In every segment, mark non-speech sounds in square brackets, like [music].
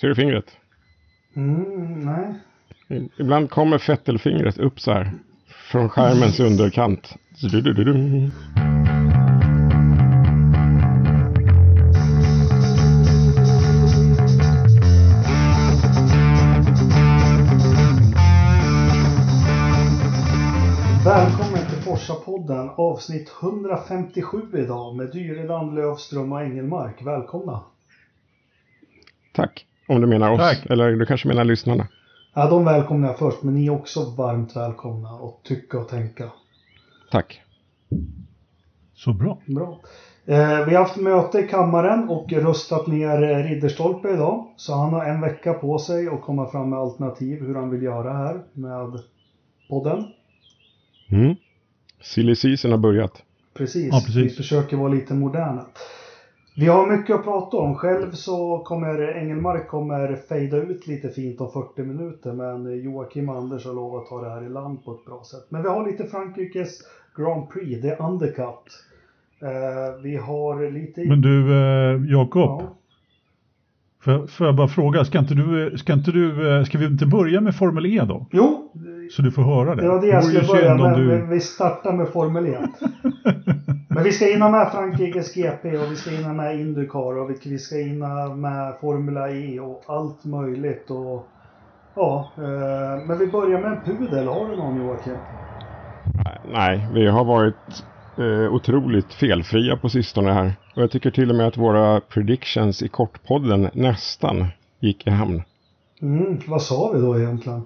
Ser du fingret? Mm, nej. Ibland kommer fettelfingret upp så här. Från skärmens underkant. Välkommen till Forsa-podden avsnitt 157 idag med Dyredand, Lövström och Engelmark. Välkomna! Tack. Om du menar oss. Tack. Eller du kanske menar lyssnarna. Ja, de välkomnar jag först, men ni är också varmt välkomna att tycka och tänka. Tack. Så bra. Bra. Eh, vi har haft möte i kammaren och röstat ner eh, Ridderstolpe idag. Så han har en vecka på sig att komma fram med alternativ hur han vill göra här med podden. Mm. Silly season har börjat. Precis. Ja, precis. Vi försöker vara lite moderna. Vi har mycket att prata om. Själv så kommer Engelmark kommer fejda ut lite fint om 40 minuter. Men Joakim och Anders har lovat att ta det här i land på ett bra sätt. Men vi har lite Frankrikes Grand Prix, det är undercut. Eh, vi har lite... Men du, eh, Jakob, ja. får, får jag bara fråga, ska inte du, ska inte du, eh, ska vi inte börja med Formel E då? Jo, Så du får höra det. det var det jag skulle börja med. du- Vi startar med Formel 1. [laughs] Men vi ska hinna med Frankrikes GP och vi ska hinna med Indycar och vi- vi ska hinna med Formula E och allt möjligt. Och, ja, eh, men vi börjar med en pudel. Har du någon Joakim? Nej, vi har varit eh, otroligt felfria på sistone här. Och jag tycker till och med att våra predictions i kortpodden nästan gick i hamn. Mm, vad sa vi då egentligen?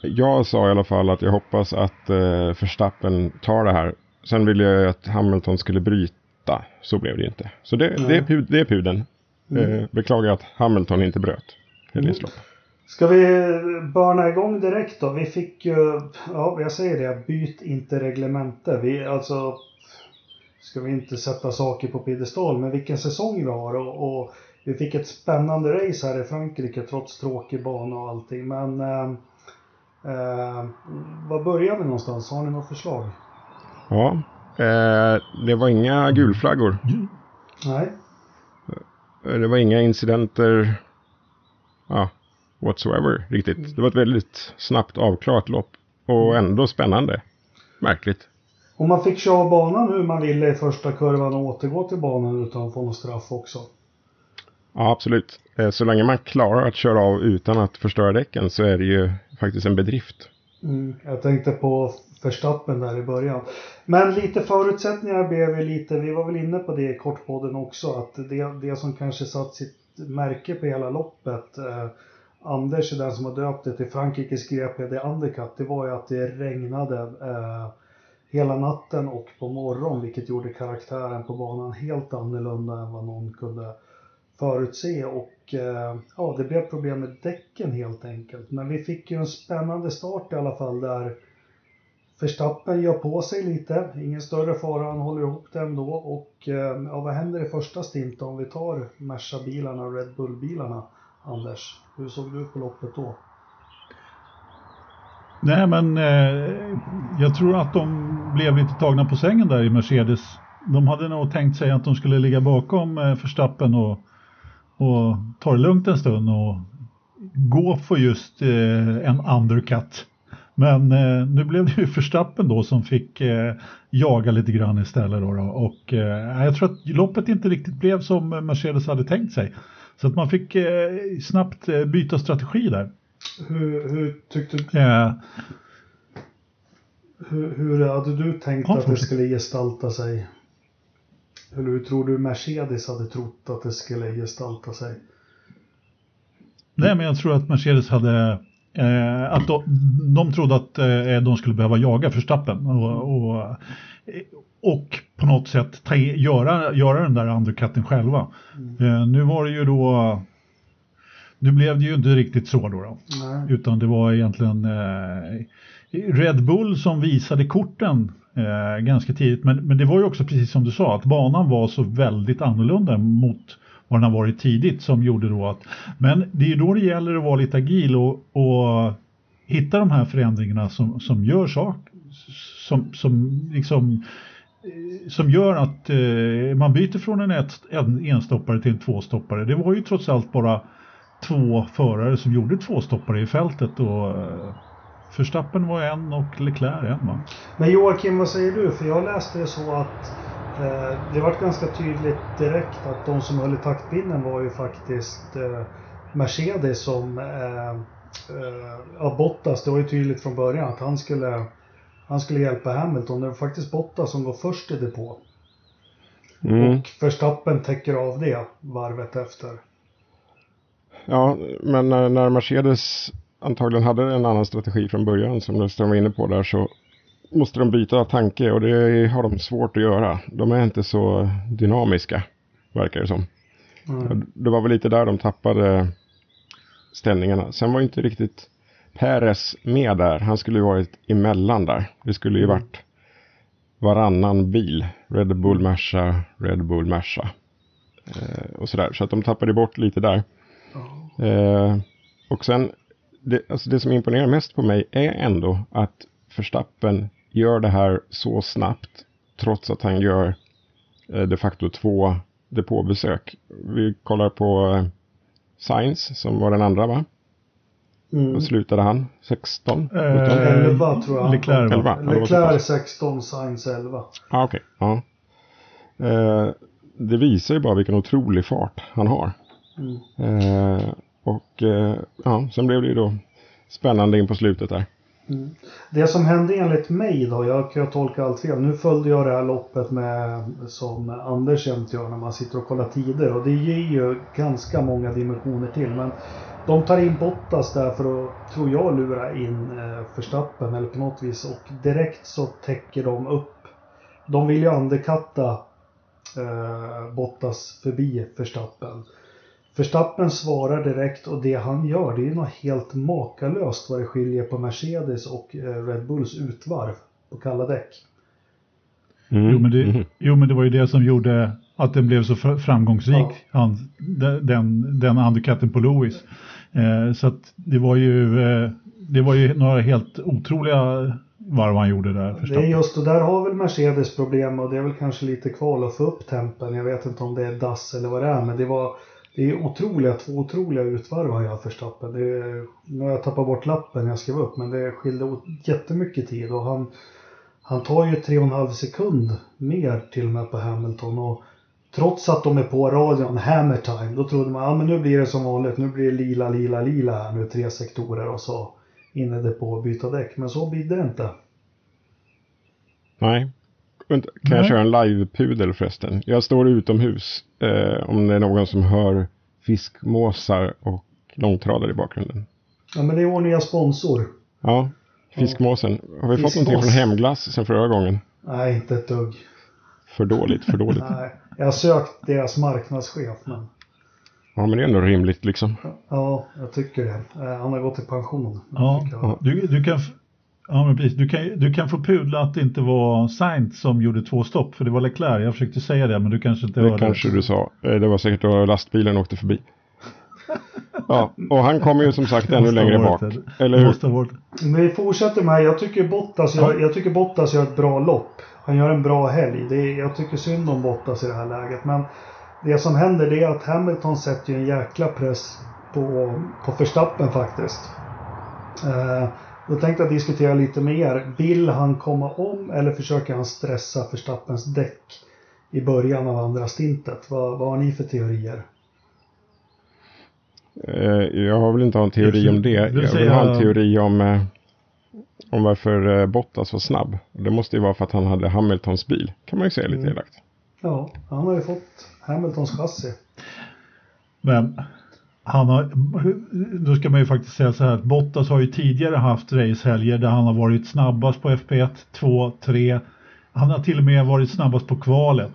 Jag sa i alla fall att jag hoppas att eh, Verstappen tar det här. Sen ville jag ju att Hamilton skulle bryta. Så blev det ju inte. Så det, det, är, det är pudeln. Eh, beklagar att Hamilton inte bröt helgens lopp. Ska vi börna igång direkt då? Vi fick ju, ja jag säger det, byt inte reglemente. Vi, alltså, ska vi inte sätta saker på piedestal, men vilken säsong vi har och, och vi fick ett spännande race här i Frankrike trots tråkig bana och allting. Men eh, eh, var börjar vi någonstans? Har ni något förslag? Ja, eh, det var inga gulflaggor. Nej? Eh, Det var inga incidenter. Ja, whatsoever riktigt. Det var ett väldigt snabbt avklarat lopp. Och ändå spännande. Märkligt. Om man fick köra banan hur man ville i första kurvan och återgå till banan utan att få någon straff också. Ja, absolut. Eh, så länge man klarar att köra av utan att förstöra däcken så är det ju faktiskt en bedrift. Mm, jag tänkte på Verstappen där i början. Men lite förutsättningar blev vi lite, vi var väl inne på det i kortpodden också, att det, det som kanske satt sitt märke på hela loppet, eh, Anders är den som har döpt det till Frankrikes GP, det undercut, det var ju att det regnade eh, hela natten och på morgonen, vilket gjorde karaktären på banan helt annorlunda än vad någon kunde förutse och eh, ja, det blev problem med däcken helt enkelt. Men vi fick ju en spännande start i alla fall där Verstappen gör på sig lite, ingen större fara, han håller ihop det ändå och eh, ja, vad händer i första stint om vi tar Merca-bilarna och Red Bull-bilarna? Anders, hur såg du på loppet då? Nej, men eh, jag tror att de blev lite tagna på sängen där i Mercedes. De hade nog tänkt sig att de skulle ligga bakom eh, Verstappen och, och ta det lugnt en stund och gå för just eh, en undercut. Men eh, nu blev det ju Verstappen då som fick eh, jaga lite grann istället. Då, då. Och eh, jag tror att loppet inte riktigt blev som Mercedes hade tänkt sig. Så att man fick eh, snabbt eh, byta strategi där. Hur, hur tyckte du, hur, hur hade du tänkt Ja, att det skulle gestalta sig? Eller hur tror du Mercedes hade trott att det skulle gestalta sig? Nej, men jag tror att Mercedes hade eh, att de, de trodde att eh, de skulle behöva jaga Verstappen och, och, och på något sätt ta, göra, göra den där undercutten själva. Eh, nu var det ju då nu blev det ju inte riktigt så då, då utan det var egentligen eh, Red Bull som visade korten eh, ganska tidigt. Men, men det var ju också precis som du sa att banan var så väldigt annorlunda mot vad den har varit tidigt som gjorde då att men det är ju då det gäller att vara lite agil och, och hitta de här förändringarna som, som gör sak som, som liksom eh, som gör att eh, man byter från en, ett, en enstoppare till en tvåstoppare. Det var ju trots allt bara två förare som gjorde tvåstoppare i fältet och eh, Förstappen var en och Leclerc en va? Men Joakim, vad säger du? För jag läste det så att eh, det var ganska tydligt direkt att de som höll i taktpinnen var ju faktiskt eh, Mercedes som eh, eh, Bottas. Det var ju tydligt från början att han skulle han skulle hjälpa Hamilton. Det var faktiskt Bottas som går först i depå. Mm. Och Verstappen täcker av det varvet efter. Ja, men när, när Mercedes antagligen hade en annan strategi från början som Löfström var inne på där så måste de byta tanke och det har de svårt att göra. De är inte så dynamiska, verkar det som. Mm. Det var väl lite där de tappade ställningarna. Sen var inte riktigt Perez med där. Han skulle ju varit emellan där. Det skulle ju Mm. varit varannan bil. Red Bull Merca, Red Bull Merca. Eh, och sådär. Så att de tappade bort lite där. Eh, och sen, det, alltså det som imponerar mest på mig är ändå att Verstappen gör det här så snabbt. Trots att han gör eh, de facto två depåbesök. Vi kollar på eh, Sainz som var den andra va? Mm. Vad slutade han? 16? 17? Eh, 11 tror jag. Leclerc va? 11. Ja, det var så Leclerc pass. 16, Sainz 11. Ah, Okej, ja. Eh, det visar ju bara vilken otrolig fart han har. Mm. Eh, och eh, ja, sen blev det ju då spännande in på slutet där. Mm. Det som hände enligt mig då, jag kan ju tolka allt fel. Nu följde jag det här loppet med, som Anders jämt gör när man sitter och kollar tider och det ger ju ganska många dimensioner till. Men de tar in Bottas där för att, tror jag, lura in eh, Verstappen eller på något vis och direkt så täcker de upp. De vill ju underkatta eh, Bottas förbi Verstappen. Verstappen svarar direkt och det han gör det är något helt makalöst vad det skiljer på Mercedes och eh, Red Bulls utvarv på kalla däck. Mm. Jo men, det, Mhm. jo men det var ju det som gjorde att den blev så fr- framgångsrik, Ja. han, den, den, undercutten på Lewis. Eh, så att det var ju, eh, det var ju några helt otroliga varv han gjorde där. Det är just och där har väl Mercedes problem och det är väl kanske lite kval att få upp tempen. Jag vet inte om det är dass eller vad det är men det var det är otroliga, två otroliga utvarv han gör Verstappen. Stappen. nu har jag tappat bort lappen jag skrev upp men det skilde jättemycket tid och han han tar ju tre och en halv sekund mer till och med på Hamilton och trots att de är på radion, hammer time, då trodde man att men nu blir det som vanligt, nu blir det lila, lila, lila här nu, tre sektorer och så inne i på att byta däck. Men så blir det inte. Nej. Vänta, Kan jag Nej. köra en live-pudel förresten? Jag står utomhus. Eh, om det är någon som hör fiskmåsar och långtradare i bakgrunden. Ja men det är vår nya sponsor. Ja, fiskmåsen. Har vi fått Fiskmås. någonting från Hemglass sen förra gången? Nej, inte ett dugg. För dåligt, för dåligt. [laughs] Nej, jag har sökt deras marknadschef men Ja, men det är ändå rimligt liksom. ja, jag tycker det. Eh, Han har gått i pension. Ja, jag- du, du, kan, ja men precis, du, kan, du kan få pudla att det inte var Sainz som gjorde två stopp, för det var Leclerc. Jag försökte säga det, men du kanske inte Det hörde. kanske du sa. Eh, Det var säkert då lastbilen åkte förbi. Ja, och han kommer ju som sagt Det ännu längre bak. det. Eller Det hur? Men vi fortsätter med, jag tycker Bottas gör, jag tycker Bottas gör ett bra lopp. Han gör en bra helg. Det är, jag tycker synd om Bottas i det här läget. Men det som händer det är att Hamilton sätter ju en jäkla press på, på Verstappen faktiskt. Eh, då tänkte jag diskutera lite med er. Vill han komma om eller försöker han stressa Verstappens däck i början av andra stintet? Vad, vad har ni för teorier? Eh, Jag har väl inte en teori om det. Jag vill ha en teori om, eh, om varför eh, Bottas var snabb. Det måste ju vara för att han hade Hamiltons bil. Kan man ju säga lite Mm. elakt. Ja, han har ju fått Hamiltons chassi. Men han har, då ska man ju faktiskt säga så här att Bottas har ju tidigare haft racehelger där han har varit snabbast på FP1, 2, 3. Han har till och med varit snabbast på kvalet.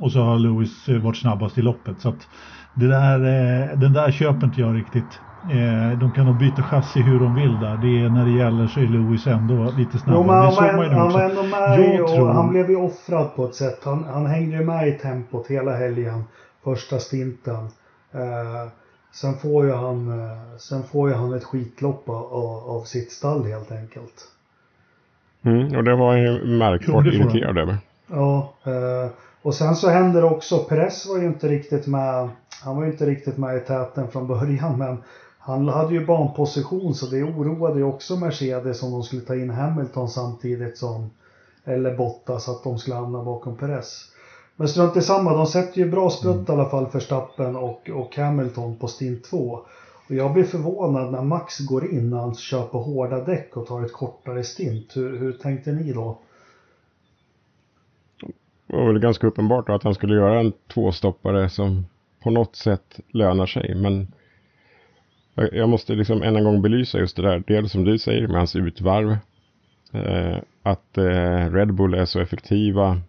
Och så har Lewis eh, varit snabbast i loppet. Så att det där, eh, den där köper inte jag riktigt. Eh, De kan nog byta chassi hur de vill där. Det är, när det gäller så är Lewis ändå lite snabbare. Jo, men han, var, ändå- han var ändå med och tror- han blev ju offrad på ett sätt. Han, han hängde ju med i tempot hela helgen. Första stinten. Eh, sen får ju han, eh, sen får ju han ett skitlopp av, av, sitt stall helt enkelt. Mm, och det var ju märkbart irriterad över. Ja, eh, och sen så händer det också, Perez var ju inte riktigt med han var ju inte riktigt med i täten från början men han hade ju banposition så det oroade ju också Mercedes om de skulle ta in Hamilton samtidigt som eller Bottas att de skulle hamna bakom Perez. Men strunt i samma, de sätter ju bra sprutt mm. i alla fall för Stappen och, och Hamilton på stint 2. Och jag blir förvånad när Max går in när han kör på hårda däck och tar ett kortare stint. Hur, hur tänkte ni då? Det var väl ganska uppenbart att han skulle göra en tvåstoppare som på något sätt lönar sig. Men jag måste liksom än en gång belysa just det där. Dels som du säger med hans utvarv. Eh, att eh, Red Bull är så effektiva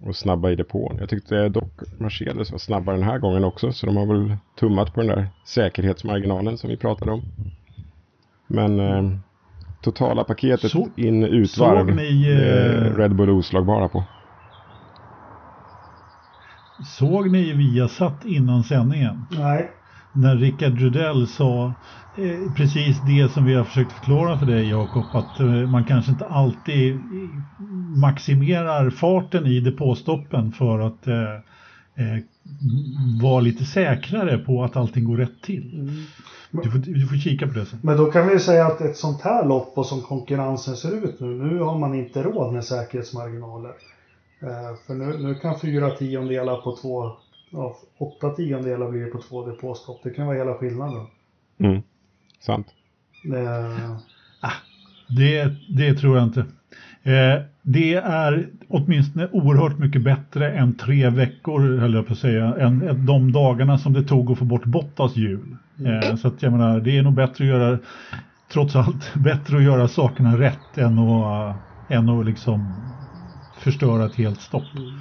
och snabba i depån. Jag tyckte dock Mercedes var snabbare den här gången också. Så de har väl tummat på den där säkerhetsmarginalen som vi pratade om. Men eh, totala paketet så, in utvarv. Ni, eh, Red Bull oslagbara på. Såg ni Viasat innan sändningen? Nej. När Rickard Rudell sa eh, precis det som vi har försökt förklara för dig Jakob, att eh, man kanske inte alltid maximerar farten i depåstoppen för att eh, eh vara lite säkrare på att allting går rätt till. Mm. Du, får, du får kika på det sen. Men då kan vi säga att ett sånt här lopp och som konkurrensen ser ut nu, nu har man inte råd med säkerhetsmarginaler. Eh, för nu, nu kan fyra tiondelar på två, ja, åtta tiondelar blir det på två depåstopp. Det kan vara hela skillnaden. Mm, sant. Eh. Ah, det, det tror jag inte. Eh, det är åtminstone oerhört mycket bättre än tre veckor, höll jag på att säga, än de dagarna som det tog att få bort Bottas hjul. Mm. Eh, så att jag menar, det är nog bättre att göra, trots allt, [laughs] bättre att göra sakerna rätt än att, än att liksom förstöra ett helt stopp. Mm.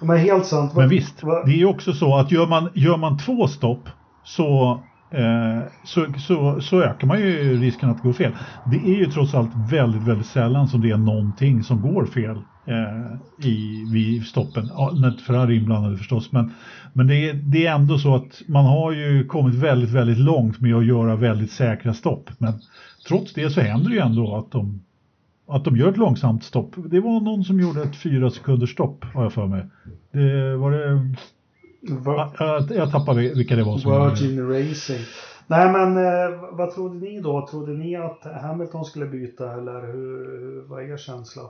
Men helt sant. Men visst, det är också så att gör man, gör man två stopp så, Eh, så, så, så ökar man ju risken att det går fel. Det är ju trots allt väldigt, väldigt sällan som det är någonting som går fel eh, i, vid stoppen. Ja, när Ferrari inblandade förstås, men, men det, är, det är ändå så att man har ju kommit väldigt, väldigt långt med att göra väldigt säkra stopp. Men trots det så händer det ju ändå att de att de gör ett långsamt stopp. Det var någon som gjorde ett fyra sekunders stopp har jag för mig. Det var det... Va jag, jag tappade vilka det var som Virgin Racing. Nej men eh, vad trodde ni då? Trodde ni att Hamilton skulle byta eller hur, hur vad är er känsla?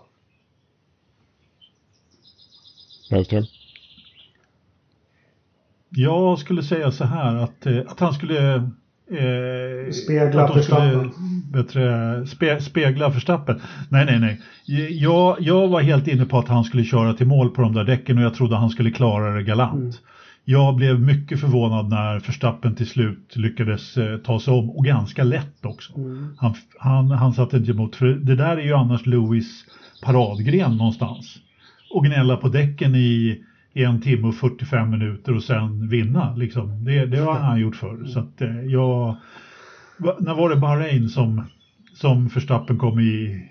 Hellström? Jag skulle säga så här att, eh, att han skulle Eh, spegla Verstappen. Bättre, spe, spegla Verstappen. Nej, nej, nej. Jag, jag var helt inne på att han skulle köra till mål på de där däcken och jag trodde han skulle klara det galant. Mm. Jag blev mycket förvånad när Verstappen till slut lyckades eh, ta sig om och ganska lätt också. Mm. Han, han, han satte inte emot, för det där är ju annars Lewis paradgren någonstans. Och gnälla på däcken i en timme och 45 minuter och sen vinna. Liksom. Det, det har han gjort förr. Så att, eh, jag, när var det Bahrain som, som Verstappen kom i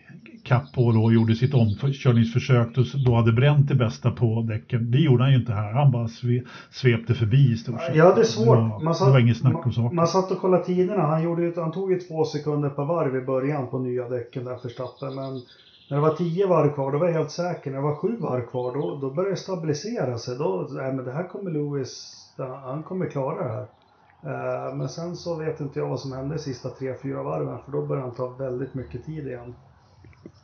kapp på och gjorde sitt omkörningsförsök och då hade bränt det bästa på däcken. Det gjorde han ju inte här. Han bara svepte förbi i stort sett. Ja, det är svårt. Det var, man satt, det var inget snack om saken. Man satt och kollade tiderna. Han, gjorde, han tog ju två sekunder per varv i början på nya däcken där Verstappen. Men när det var tio varv kvar, då var jag helt säker. När det var sju varv kvar, då, då började det stabilisera sig. Då, nej men det här kommer Lewis, han kommer klara det här. Uh, men sen så vet inte jag vad som hände de sista tre, fyra varven, för då började han ta väldigt mycket tid igen.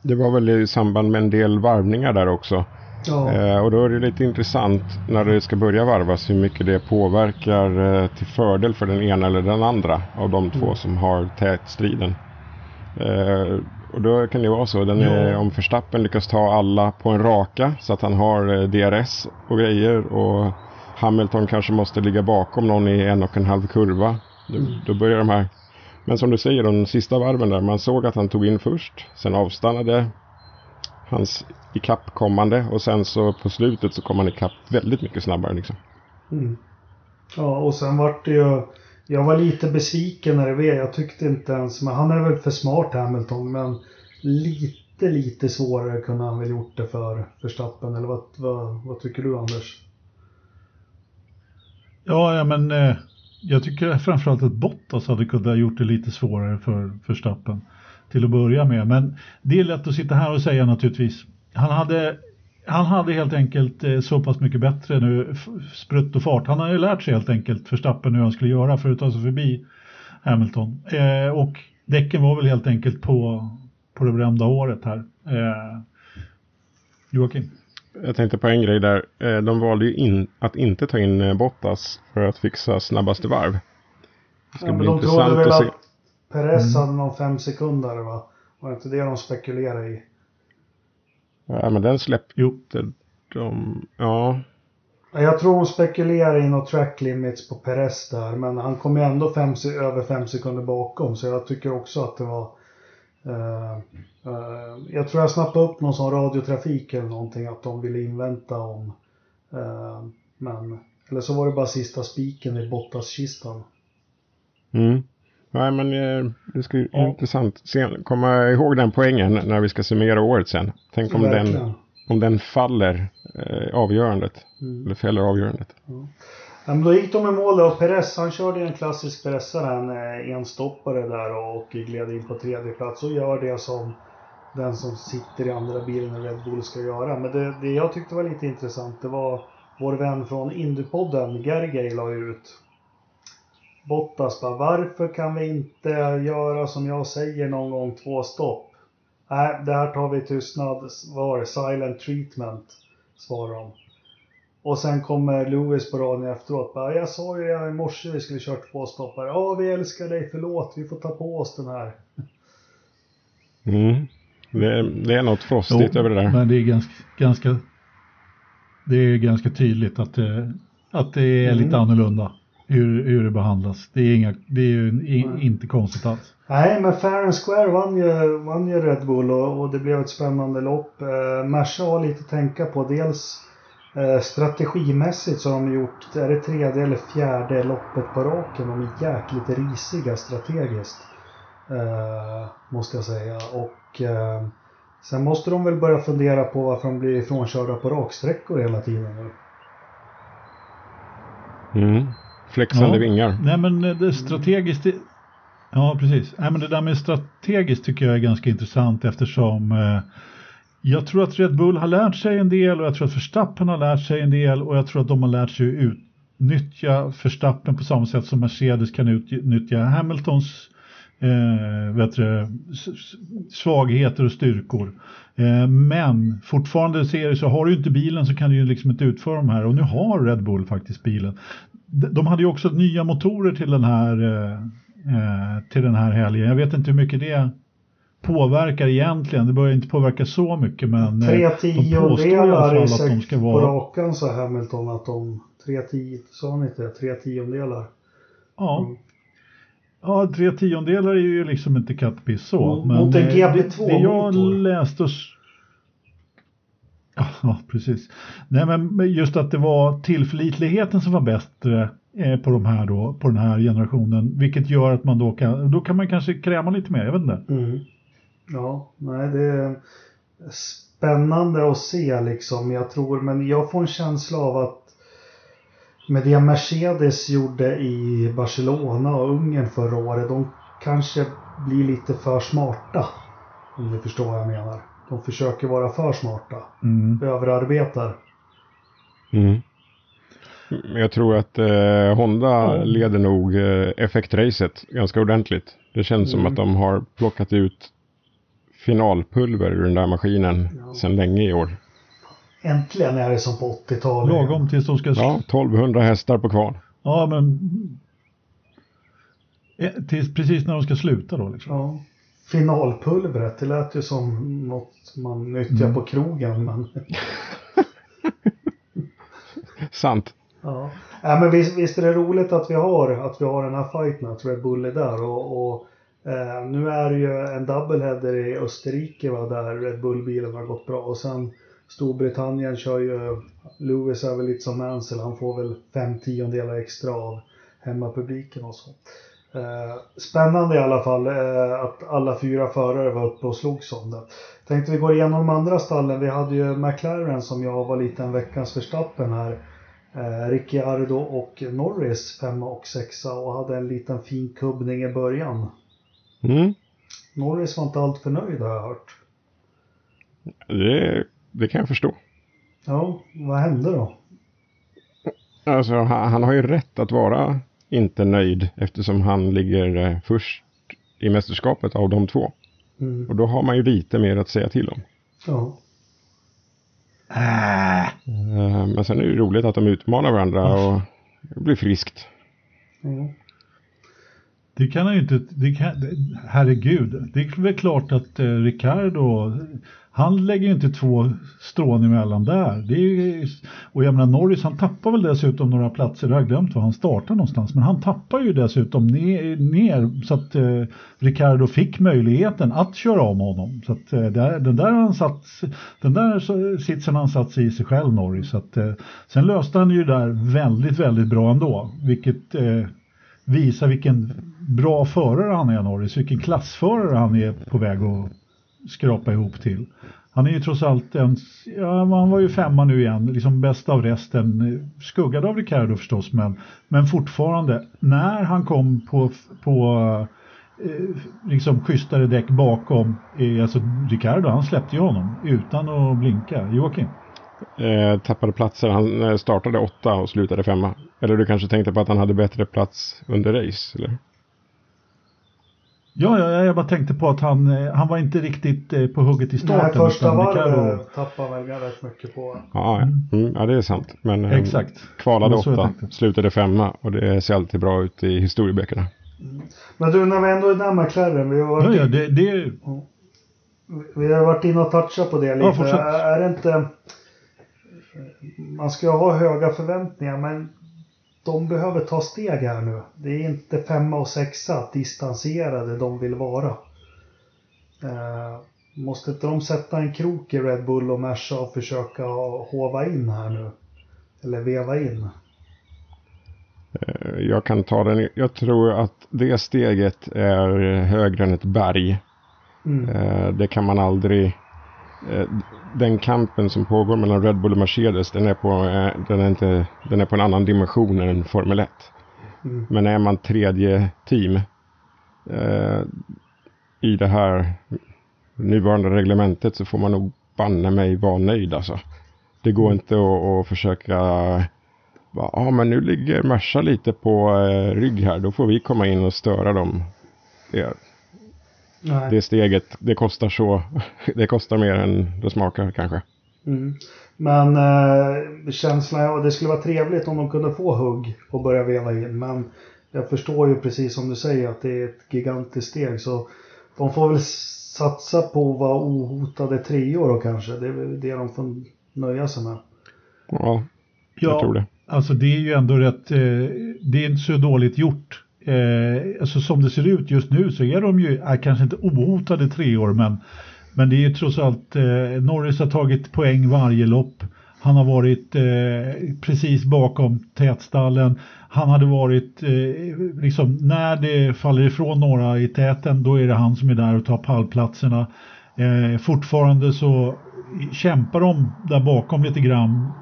Det var väl i samband med en del varvningar där också. Ja. Uh, och då är det lite intressant när det ska börja varvas hur mycket det påverkar uh, till fördel för den ena eller den andra av de två mm. som har tät striden. Och då kan det vara så. Den är, om Verstappen lyckas ta alla på en raka så att han har eh, DRS och grejer och Hamilton kanske måste ligga bakom någon i en och en halv kurva. Då, mm. då börjar de här. Men som du säger, de sista varven där, man såg att han tog in först. Sen avstannade hans ikappkommande och sen så på slutet så kom han ikapp väldigt mycket snabbare liksom. Mm. Ja, och sen vart det ju jag var lite besviken när det var. Jag tyckte inte ens, men han är väl för smart Hamilton, men lite, lite svårare kunde han väl gjort det för Verstappen. Eller vad, vad, vad tycker du Anders? Ja, ja men eh, jag tycker framförallt att Bottas hade kunnat gjort det lite svårare för Verstappen till att börja med. Men det är lätt att sitta här och säga naturligtvis. Han hade han hade helt enkelt eh, så pass mycket bättre nu, sprutt och fart. Han har ju lärt sig helt enkelt Verstappen hur han skulle göra för att ta sig förbi Hamilton. Eh, och däcken var väl helt enkelt på, på det berömda året här. Eh, Joakim? Jag tänkte på en grej där. Eh, de valde ju in, att inte ta in eh, Bottas för att fixa snabbaste varv. Det ska ja, bli de intressant väl att se. Perez mm. hade någon fem sekunder va? Var det inte det de spekulerade i? Ja, men den släppte de. Ja. Jag tror hon spekulerar i något track limits på Perez där. Men han kom ju ändå fem, över fem sekunder bakom. Så jag tycker också att det var jag tror jag snappade upp någon sån radiotrafik eller någonting att de ville invänta om. Uh, men, eller så var det bara sista spiken i Bottas-kistan. Mm. Nej men det ska bli ja. intressant. Se, komma ihåg den poängen när vi ska summera året sen. Tänk om, den, om den faller eh, avgörandet. Mm. Eller fäller avgörandet. Ja. Men då gick de i mål och Perez han körde en klassisk pressare, en eh, enstoppare där och gled in på tredje plats och gör det som den som sitter i andra bilen i Red Bull ska göra. Men det, det jag tyckte var lite intressant det var vår vän från Indupodden Gergej, la ut Bottas bara, varför kan vi inte göra som jag säger någon gång, två stopp? Nej, det här tar vi tystnad, var silent treatment, svarar de. Och sen kommer Lewis på radion efteråt. Bara, jag sa ju i morse vi skulle kört två stoppar. Ja, vi älskar dig, förlåt, vi får ta på oss den här. Mm. Det, det är något frostigt jo, över det där. Men det är ganska, ganska, det är ganska tydligt att det, att det är mm. lite annorlunda hur, hur det behandlas. Det är, inga, det är ju in, inte konstigt alls. Nej, men Fair and Square vann ju, vann ju Red Bull och, och det blev ett spännande lopp. Eh, Merca har lite att tänka på. Dels strategimässigt så har de gjort, är det tredje eller fjärde loppet på raken. De är jäkligt risiga strategiskt. Eh, måste jag säga. Och eh, sen måste de väl börja fundera på varför de blir ifrånkörda på raksträckor hela tiden nu. Mm. Flexande ja. vingar. Nej men det strategiskt. Ja precis. Nej men det där med strategiskt tycker jag är ganska intressant eftersom eh, jag tror att Red Bull har lärt sig en del och jag tror att Verstappen har lärt sig en del och jag tror att de har lärt sig att utnyttja Verstappen på samma sätt som Mercedes kan utnyttja Hamiltons eh, vet du, svagheter och styrkor. Eh, men fortfarande ser så har du inte bilen så kan du ju liksom inte utföra de här och nu har Red Bull faktiskt bilen. De hade ju också nya motorer till den här, eh, eh till den här helgen. Jag vet inte hur mycket det påverkar egentligen. Det börjar inte påverka så mycket men tre eh, de i att de ska vara... På rakan sa Hamilton att de... Tre tio, sa han inte Tre tiondelar? Ja. Mm. Ja, tre tiondelar är ju liksom inte kattpiss så. Mot, men mot en GB2 Det jag läste. [laughs] Ja, precis. Nej, men just att det var tillförlitligheten som var bättre eh, på de här då, på den här generationen, vilket gör att man då kan, då kan man kanske kräma lite mer, jag vet inte. Mm. Ja, nej det är spännande att se liksom. Jag tror, men jag får en känsla av att med det Mercedes gjorde i Barcelona och Ungern förra året, de kanske blir lite för smarta. Om ni förstår vad jag menar. De försöker vara för smarta. Mm. Överarbetar. Mm. Jag tror att eh, Honda mm. leder nog eh, effektracet ganska ordentligt. Det känns mm. som att de har plockat ut finalpulver ur den där maskinen ja. sedan länge i år. Äntligen är det som på 80-talet. Lagom tills de ska... Ja, 1200 hästar på kval. Ja, men... Eh, tills, precis när de ska sluta då liksom. Ja. Finalpulvret, det lät ju som något man nyttjar mm. på krogen men... [laughs] Sant. Ja. ja, men visst, visst, är det roligt att vi har, att vi har den här fighten, att Red Bull är där och, och Eh, nu är det ju en doubleheader i Österrike va, där Red Bull-bilen har gått bra och sen Storbritannien kör ju Lewis är väl lite som Mansell, han får väl fem tiondelar extra av hemmapubliken och så. Eh, spännande i alla fall eh, att alla fyra förare var uppe och slogs om det. Tänkte vi går igenom de andra stallen. Vi hade ju McLaren som jag var lite en veckans förstappen här. Eh, Ricciardo och Norris femma och sexa och hade en liten fin kubbning i början. Mm. Norris var inte alltför nöjd har jag hört. Det, det kan jag förstå. Ja, vad hände då? Alltså, han, han har ju rätt att vara inte nöjd eftersom han ligger eh, först i mästerskapet av de två. Mm. Och då har man ju lite mer att säga till om. Ja. Äh. Eh, Men sen är det roligt att de utmanar varandra och det blir friskt. Ja. Det kan han ju inte, det kan, herregud, det är väl klart att eh, Ricardo, han lägger ju inte två strån emellan där. Det är, och jag menar Norris han tappar väl dessutom några platser, jag har glömt var han startar någonstans, men han tappar ju dessutom ner, ner så att eh, Ricardo fick möjligheten att köra om honom. Så att eh, där, den där, han satt, den där så- sitsen har han satt sig i sig själv Norris. Så att, eh, sen löste han ju det där väldigt, väldigt bra ändå, vilket eh, visar vilken bra förare han är Norris, vilken klassförare han är på väg att skrapa ihop till. Han är ju trots allt en, ja han var ju femma nu igen, liksom bäst av resten, skuggad av Ricardo förstås, men, men fortfarande, när han kom på, på eh, liksom schysstare däck bakom, eh, alltså Ricardo, han släppte ju honom utan att blinka. Joakim? Eh, tappade platser. Han eh, startade åtta och slutade femma. Eller du kanske tänkte på att han hade bättre plats under race? Eller? Ja, ja, jag bara tänkte på att han, eh, han var inte riktigt eh, på hugget i Nej, starten. första utan Ricardo- varvet tappade väl rätt mycket på. Ja, ja. Mm, ja, det är sant. Men eh, Exakt. kvalade åtta, slutade femma och det ser alltid bra ut i historieböckerna. Men du, när vi ändå är där med McLaren, vi har varit, Ja, ja, det, det, vi har varit inne och touchat på det lite. Ja, är, det inte... Man ska ha höga förväntningar, men de behöver ta steg här nu. Det är inte femma och sexa distanserade de vill vara. Eh, måste inte de sätta en krok i Red Bull och Merca och försöka hova in här nu? Eller veva in? Eh, Jag kan ta den. Jag tror att det steget är högre än ett berg. Mm. Eh, Det kan man aldrig... eh, Den kampen som pågår mellan Red Bull och Mercedes, den är på, eh, den är inte, den är på en annan dimension än Formel 1. Mm. Men är man tredje team eh, i det här nuvarande reglementet så får man nog banne mig vara nöjd alltså. Det går inte att, att försöka Ja, ah, men nu ligger Merca lite på eh, rygg här. Då får vi komma in och störa dem. Det, Nej. det steget, det kostar så. [laughs] Det kostar mer än det smakar kanske. Mm. Men eh, känslan och det skulle vara trevligt om de kunde få hugg och börja veva in. Men jag förstår ju precis som du säger att det är ett gigantiskt steg. Så de får väl satsa på att vara ohotade treor och kanske. Det är väl det de får nöja sig med. Ja, jag tror det. Alltså det är ju ändå rätt, eh, det är inte så dåligt gjort. Eh, alltså som det ser ut just nu så är de ju, eh, kanske inte ohotade tre år men, men det är ju trots allt, eh, Norris har tagit poäng varje lopp. Han har varit eh, precis bakom tätstallen. Han hade varit, eh, liksom när det faller ifrån några i täten då är det han som är där och tar pallplatserna. Eh, fortfarande så kämpar de där bakom lite grann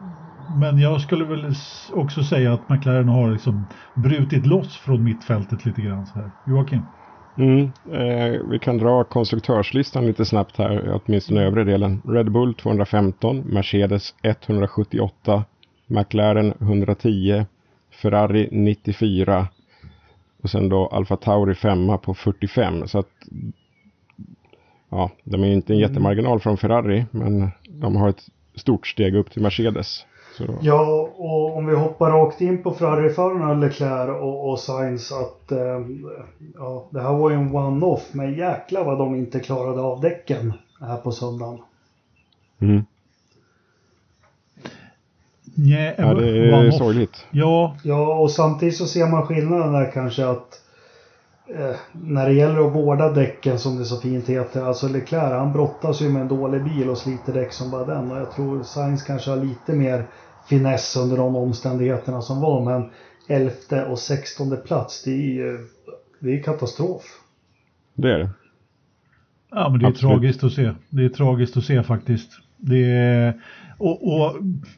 men jag skulle väl också säga att McLaren har liksom brutit loss från mittfältet lite grann. Så här. Joakim? Mm, eh, vi kan dra konstruktörslistan lite snabbt här, åtminstone övre delen. Red Bull 215, Mercedes 178, McLaren 110, Ferrari 94 och sen då Alfa Tauri 5 på 45. Så att ja, de är ju inte en jättemarginal från Ferrari, men de har ett stort steg upp till Mercedes. Så, Ja, och om vi hoppar rakt in på Ferrari-förarna Leclerc och, och Sainz att eh, ja, det här var ju en one-off, men jäklar vad de inte klarade av däcken här på söndagen. mm. Nej, Ja, det är sorgligt. Ja, Ja, och samtidigt så ser man skillnaden där kanske att eh, när det gäller att vårda däcken som det så fint heter, alltså Leclerc han brottas ju med en dålig bil och sliter däck som bara den och jag tror Sainz kanske har lite mer finess under de omständigheterna som var men elfte och sextonde plats det är ju det är katastrof. Det är det. ja men det är Absolut. tragiskt att se. Det är tragiskt att se faktiskt. Det är, och, och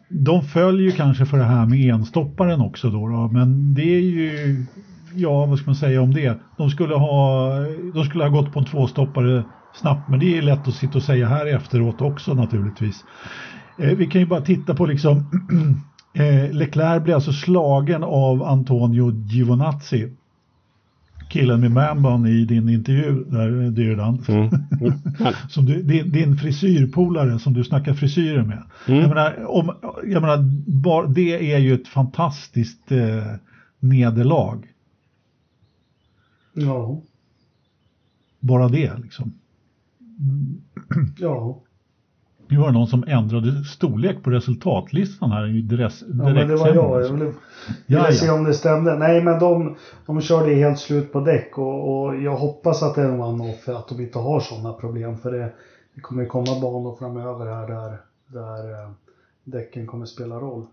de följer ju kanske för det här med enstopparen också då, då men det är ju Ja, vad ska man säga om det? De skulle ha, de skulle ha gått på en tvåstoppare snabbt, men det är lätt att sitta och säga här efteråt också naturligtvis. Eh, vi kan ju bara titta på liksom [clears throat] eh, Leclerc blir alltså slagen av Antonio Giovinazzi. Killen med Mambon i din intervju där Dyrdan. Mm. [laughs] som du, din, din frisyrpolare som du snackar frisyrer med. Mm. Jag menar, om, jag menar bar, det är ju ett fantastiskt eh, nederlag. Ja. Bara det liksom. Ja. Nu var det någon som ändrade storlek på resultatlistan här i direkt Ja, men det var jag. Jag ville, ville ja, se om det stämde. Nej, men de, de körde helt slut på däck och, och jag hoppas att det är en one-off att de inte har sådana problem. För det, det kommer komma banor framöver här där, där eh, däcken kommer spela roll.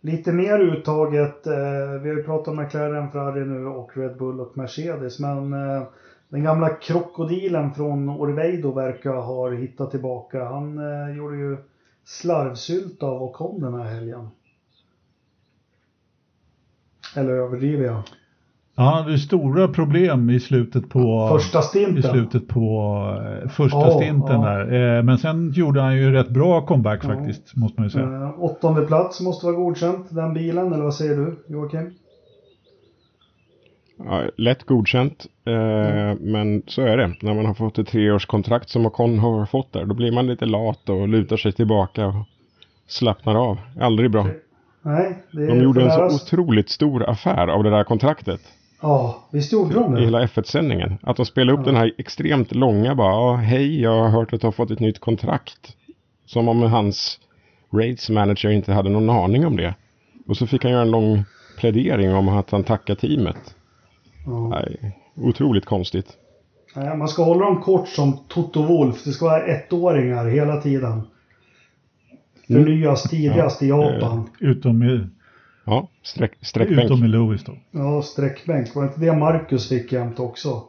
Lite mer uttaget, eh, vi har ju pratat om McLaren, Ferrari nu och Red Bull och Mercedes, men eh, den gamla krokodilen från Orveido verkar ha hittat tillbaka. Han eh, gjorde ju slarvsylt av Ocon den här helgen. Eller överdriver jag? Ja, han hade stora problem i slutet på första stinten. I slutet på eh, första oh, stinten oh. där. Eh, men sen gjorde han ju rätt bra comeback oh. faktiskt, måste man ju säga. Eh, åttonde plats måste vara godkänt, den bilen, eller vad säger du Joakim? Ja, lätt godkänt, eh, mm. men så är det. När man har fått ett treårskontrakt som Ocon har fått där, då blir man lite lat och lutar sig tillbaka och slappnar av. Aldrig bra. Nej, det de gjorde en så otroligt stor affär av det där kontraktet. Ja, visst gjorde de det. I hela F1-sändningen. Att de spelade upp ja. den här extremt långa bara, hej, jag har hört att du har fått ett nytt kontrakt. Som om hans race manager inte hade någon aning om det. Och så fick han göra en lång plädering om att han tackar teamet. Ja. Nej, otroligt konstigt. Nej, man ska hålla dem kort som Toto Wolf. Det ska vara ettåringar hela tiden. Förnyas mm. tidigast ja. i Japan. Utom i... Ja, streck, sträckbänk. Utom i Lewis då. Ja, sträckbänk. Var det inte det Marcus fick jämt också?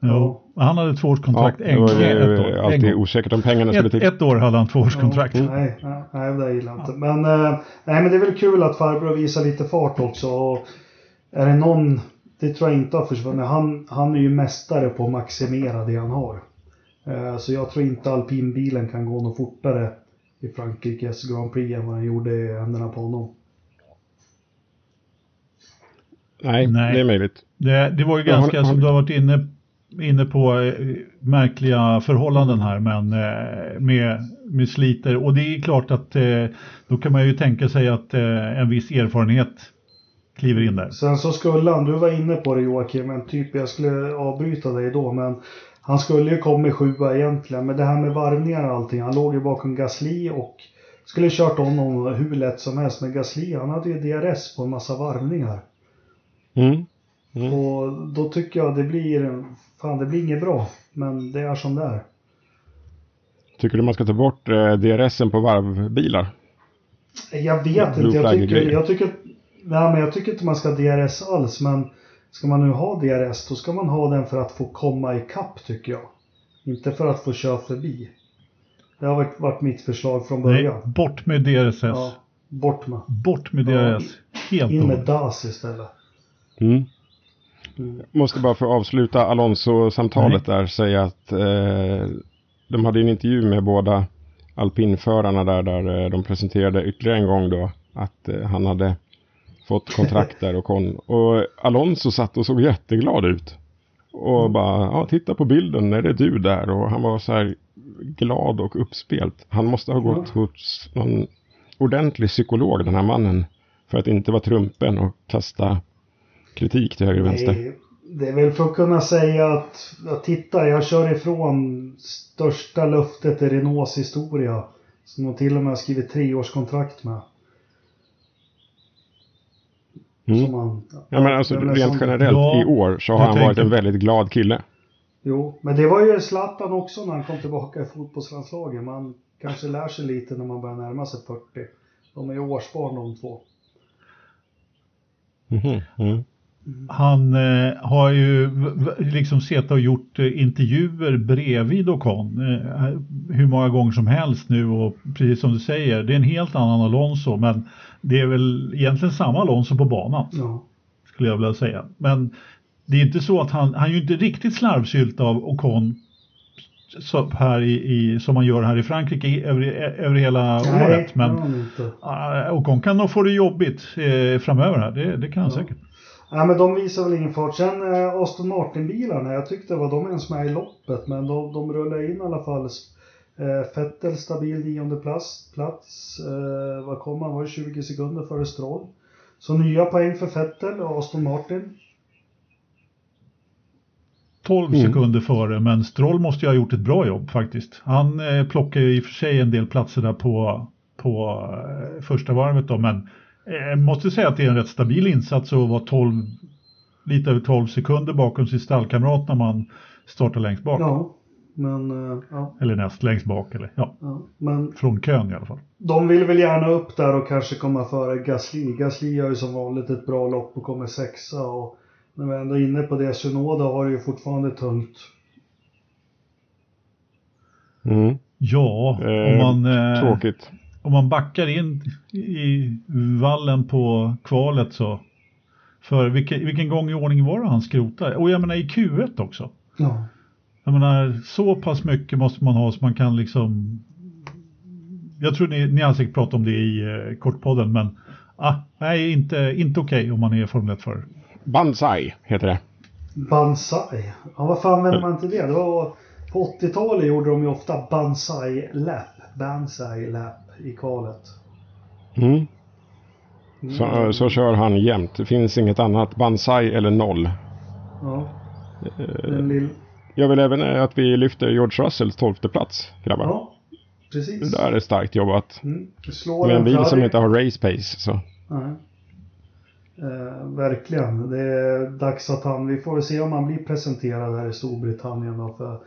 Jo, han hade tvåårskontrakt ja, en gång. Ett år. Alltid en osäkert om pengarna skulle till. Ett år hade han tvåårskontrakt. Ja, nej, nej, nej, det gillar jag inte. Men, eh, nej, men det är väl kul att farbror visar lite fart också. Och är det någon, det tror jag inte har försvunnit. Han, han är ju mästare på att maximera det han har. Eh, så jag tror inte alpinbilen kan gå något fortare i Frankrikes Grand Prix än vad den gjorde i händerna på honom. Nej, Nej. det är möjligt. Det, det var ju ganska, har, har... som du har varit inne, inne på, eh, märkliga förhållanden här men eh, med, med sliter. Och det är klart att då kan man ju tänka sig att en viss erfarenhet kliver in där. Sen så skulle han, du var inne på det Joakim, men typ jag skulle avbryta dig då, men han skulle ju kommit sjua egentligen, men det här med varvningar och allting, han låg ju bakom Gasly och skulle kört honom hur lätt som helst, men Gasly han hade ju DRS på en massa varvningar. Mm. Mm. Och då tycker jag det blir, fan det blir inget bra, men det är som det är. Tycker du man ska ta bort eh, DRSen på varvbilar? Jag vet inte, jag tycker, jag tycker Nej, men jag tycker inte man ska ha DRS alls, men ska man nu ha DRS, då ska man ha den för att få komma ikapp tycker jag. Inte för att få köra förbi. Det har varit, varit mitt förslag från början. Nej, bort med DRS. Ja, bort med. Bort med DRS. Ja, Helt In med DAS istället. Mm. Mm. Måste bara få avsluta Alonso-samtalet där säga att eh, de hade en intervju med båda alpinförarna där, där eh, de presenterade ytterligare en gång då att eh, han hade fått kontrakt där och kon. Och Alonso satt och såg jätteglad ut. Och mm. bara, ja titta på bilden, är det du där? Och han var så här glad och uppspelt. Han måste ha gått hos någon ordentlig psykolog den här mannen. För att inte vara trumpen och kasta kritik till höger och vänster. Det är väl för att kunna säga att, att titta, jag kör ifrån största löftet i Renaults historia. Som de till och med har skrivit treårskontrakt med. Mm. Man, ja, men alltså rent generellt ja, i år så har han varit en väldigt glad kille. Jo, men det var ju Zlatan också när han kom tillbaka i fotbollslandslaget. Man kanske lär sig lite när man börjar närma sig 40. De är ju årsbarn de två. Mm. Mm. Han eh, har ju liksom sett och gjort eh, intervjuer bredvid Ocon eh, hur många gånger som helst nu och precis som du säger, det är en helt annan Alonso men det är väl egentligen samma Alonso på banan. Ja. Skulle jag vilja säga. Men det är inte så att han, han är ju inte riktigt slarvsylt av Ocon så här i, i, som man gör här i Frankrike i, över, över hela Nej, året. Men, och hon kan nog få det jobbigt eh, framöver här, det, det kan han Ja. säkert. Nej men de visar väl ingen fart. Sen eh, Aston Martin-bilarna, jag tyckte var de ens med i loppet men de, de rullar in i alla fall. Eh, Vettel stabil nionde plats. plats. Eh, vad kom han? Var det 20 sekunder före Stroll? Så nya poäng för Vettel och Aston Martin. 12 Mm. sekunder före, men Stroll måste ju ha gjort ett bra jobb faktiskt. Han eh, plockar ju i och för sig en del platser där på, på eh, första varvet då, men eh, måste säga att det är en rätt stabil insats att vara 12, lite över 12 sekunder bakom sin stallkamrat när man startar längst bak. Ja, men eh, ja, Eller näst längst bak, eller ja, ja. Men från kön i alla fall. de vill väl gärna upp där och kanske komma före Gasly. Gasly gör ju som vanligt ett bra lopp och kommer sexa och när vi ändå är inne på det, Sunoda har det ju fortfarande tungt. Mm. Ja, om Eh, man, eh, Tråkigt. om man backar in i vallen på kvalet så. För vilken, vilken gång i ordning var det han skrotade? Och jag menar i Q1 också. Ja. Jag menar så pass mycket måste man ha så man kan liksom. Jag tror ni, ni har säkert pratat om det i eh, Kortpodden men ah, nej inte, inte okej om man är Formel 1 för. Banzai heter det. Banzai. Ja, varför använder man inte det? det var, på 80-talet gjorde de ju ofta Banzai Lap. Banzai Lap i kvalet. Mm. Så, så kör han jämt. Det finns inget annat. Banzai eller noll. Ja. Den lill... Jag vill även eh, att vi lyfter George Russells tolfte plats, grabbar. Ja, precis. Det där är starkt jobbat. Mm. Med en bil som inte har race pace. Så. Nej. Eh, verkligen. Det är dags att han, vi får väl se om han blir presenterad här i Storbritannien då för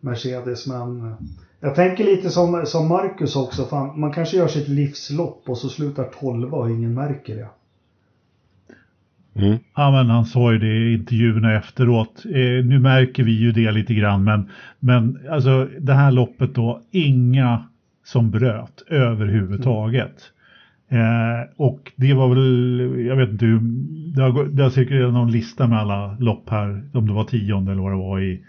Mercedes. Men eh, jag tänker lite som, som Marcus också. Fan, man kanske gör sitt livslopp och så slutar 12 och ingen märker det. Mm. Ja men han sa ju det i intervjuerna efteråt. Eh, nu märker vi ju det lite grann men, men alltså det här loppet då, inga som bröt överhuvudtaget. Eh, och det var väl, jag vet inte det har, det har cirkulerat någon lista med alla lopp här, om det var tionde eller vad det var i,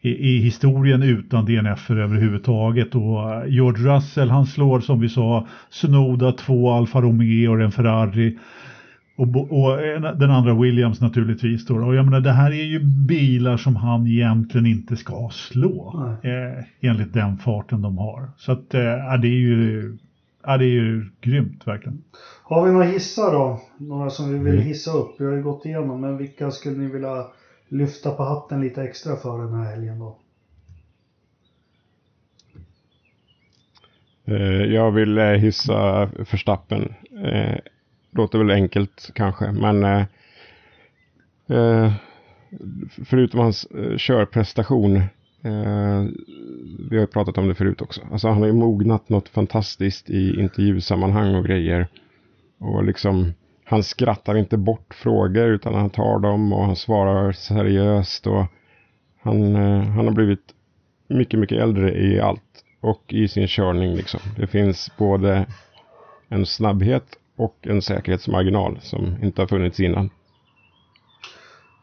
i, i historien utan DNF överhuvudtaget. Och eh, George Russell han slår som vi sa Sunoda, två Alfa Romeo och en Ferrari. Och, och en- den andra Williams naturligtvis. Då. Och jag menar, det här är ju bilar som han egentligen inte ska slå. Eh, enligt den farten de har. Så att, eh, det är ju ja, det är ju grymt verkligen. Har vi några hissar då? Några som vi vill Mm. hissa upp? Vi har ju gått igenom, men vilka skulle ni vilja lyfta på hatten lite extra för den här helgen då? Eh, jag vill eh, hissa Verstappen. Låter väl enkelt kanske, men eh, eh, förutom hans eh, körprestation. Eh, vi har ju pratat om det förut också. Alltså han har ju mognat något fantastiskt i intervjusammanhang och grejer. Och liksom han skrattar inte bort frågor utan han tar dem och han svarar seriöst. Och han, eh, han har blivit mycket, mycket äldre i allt och i sin körning liksom. Det finns både en snabbhet och en säkerhetsmarginal som inte har funnits innan.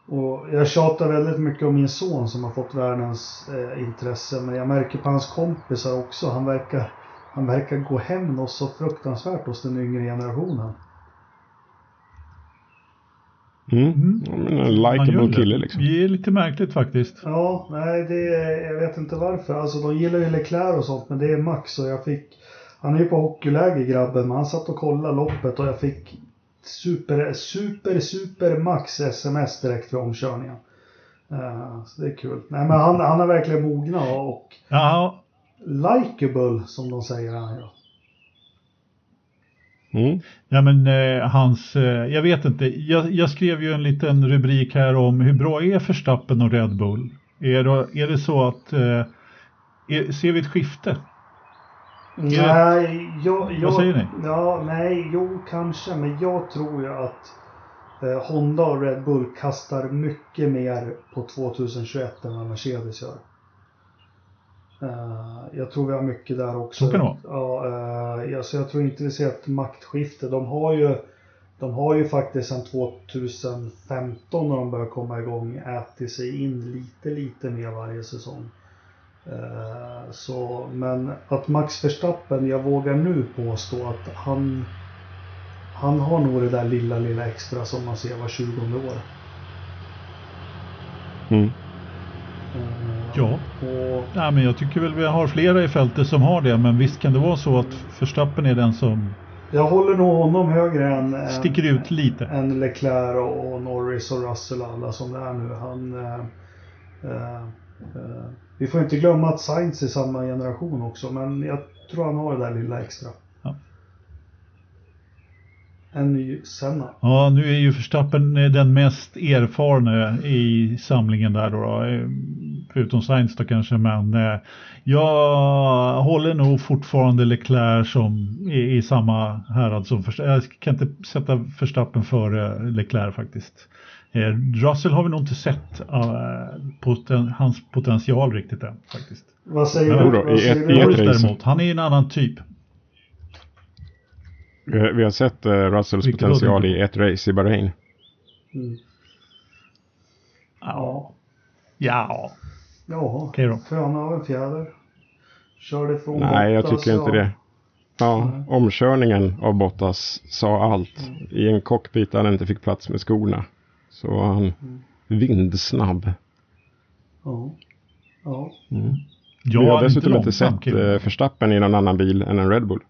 Och jag tjatar väldigt mycket om min son som har fått världens eh, intresse. Men jag märker på hans kompisar också. Han verkar, han verkar gå hem något så fruktansvärt hos den yngre generationen. Mm. Mm. Ja, men en likeable det. kille liksom. Det är lite märkligt faktiskt. Ja, nej det jag vet inte varför. Alltså de gillar ju Leclerc och sånt men det är Max och jag fick Han är ju på hockeyläger grabben men han satt och kollade loppet och jag fick super, super, super Max sms direkt för omkörningen. Eh, så det är kul. Nej men han, han har verkligen mognat och Ja, likeable som de säger han är. Mm. Ja men eh, hans, eh, jag vet inte, jag, jag skrev ju en liten rubrik här om hur bra är Verstappen och Red Bull? Är det, är det så att, eh, är, ser vi ett skifte? Nej, jag, jag, Vad säger ni? Ja, nej, jo kanske, men jag tror ju att eh, Honda och Red Bull kastar mycket mer på 2021 än vad Mercedes gör. Eh, jag tror vi har mycket där också. Så kan det vara. Ja, eh, alltså jag tror inte vi ser ett maktskifte. De har ju, de har ju faktiskt sedan 2015 när de börjar komma igång ätit sig in lite, lite mer varje säsong. Eh, så, men att Max Verstappen, jag vågar nu påstå att han han har nog det där lilla, lilla extra som man ser var 20 år. Mm. Eh, Ja. Och, Nej, men jag tycker väl vi har flera i fältet som har det, men visst kan det vara så att Verstappen är den som jag håller nog honom högre än, än, sticker ut lite. än Leclerc och, och Norris och Russell och alla som det är nu. Han, eh, eh, eh, vi får inte glömma att Sainz är samma generation också, men jag tror han har det där lilla extra. Ja. En ny Senna. Ja, nu är ju Verstappen eh, den mest erfarna i samlingen där då, då eh, förutom Sainz då kanske, men eh, jag håller nog fortfarande Leclerc som i, i samma härad som Verstappen. Jag kan inte sätta Verstappen före Leclerc faktiskt. Eh, Russell har vi nog inte sett uh, poten, hans potential riktigt än faktiskt. Vad säger Ja, du? då, Vad säger i Norris däremot, han är en annan typ. Vi har- vi har sett eh, Russells Vilket potential i ett race i Bahrain. Mm. Ja. Ja, Jaha, okej då. föna av en fjäder. Körde från Nej, jag tycker inte ja. det. Ja, omkörningen av Bottas sa allt. I en cockpit där han inte fick plats med skorna. Så var han vindsnabb. Ja. Ja. Mm. Ja, Vi har dessutom inte långsam, sett eh, Verstappen i någon annan bil än en Red Bull.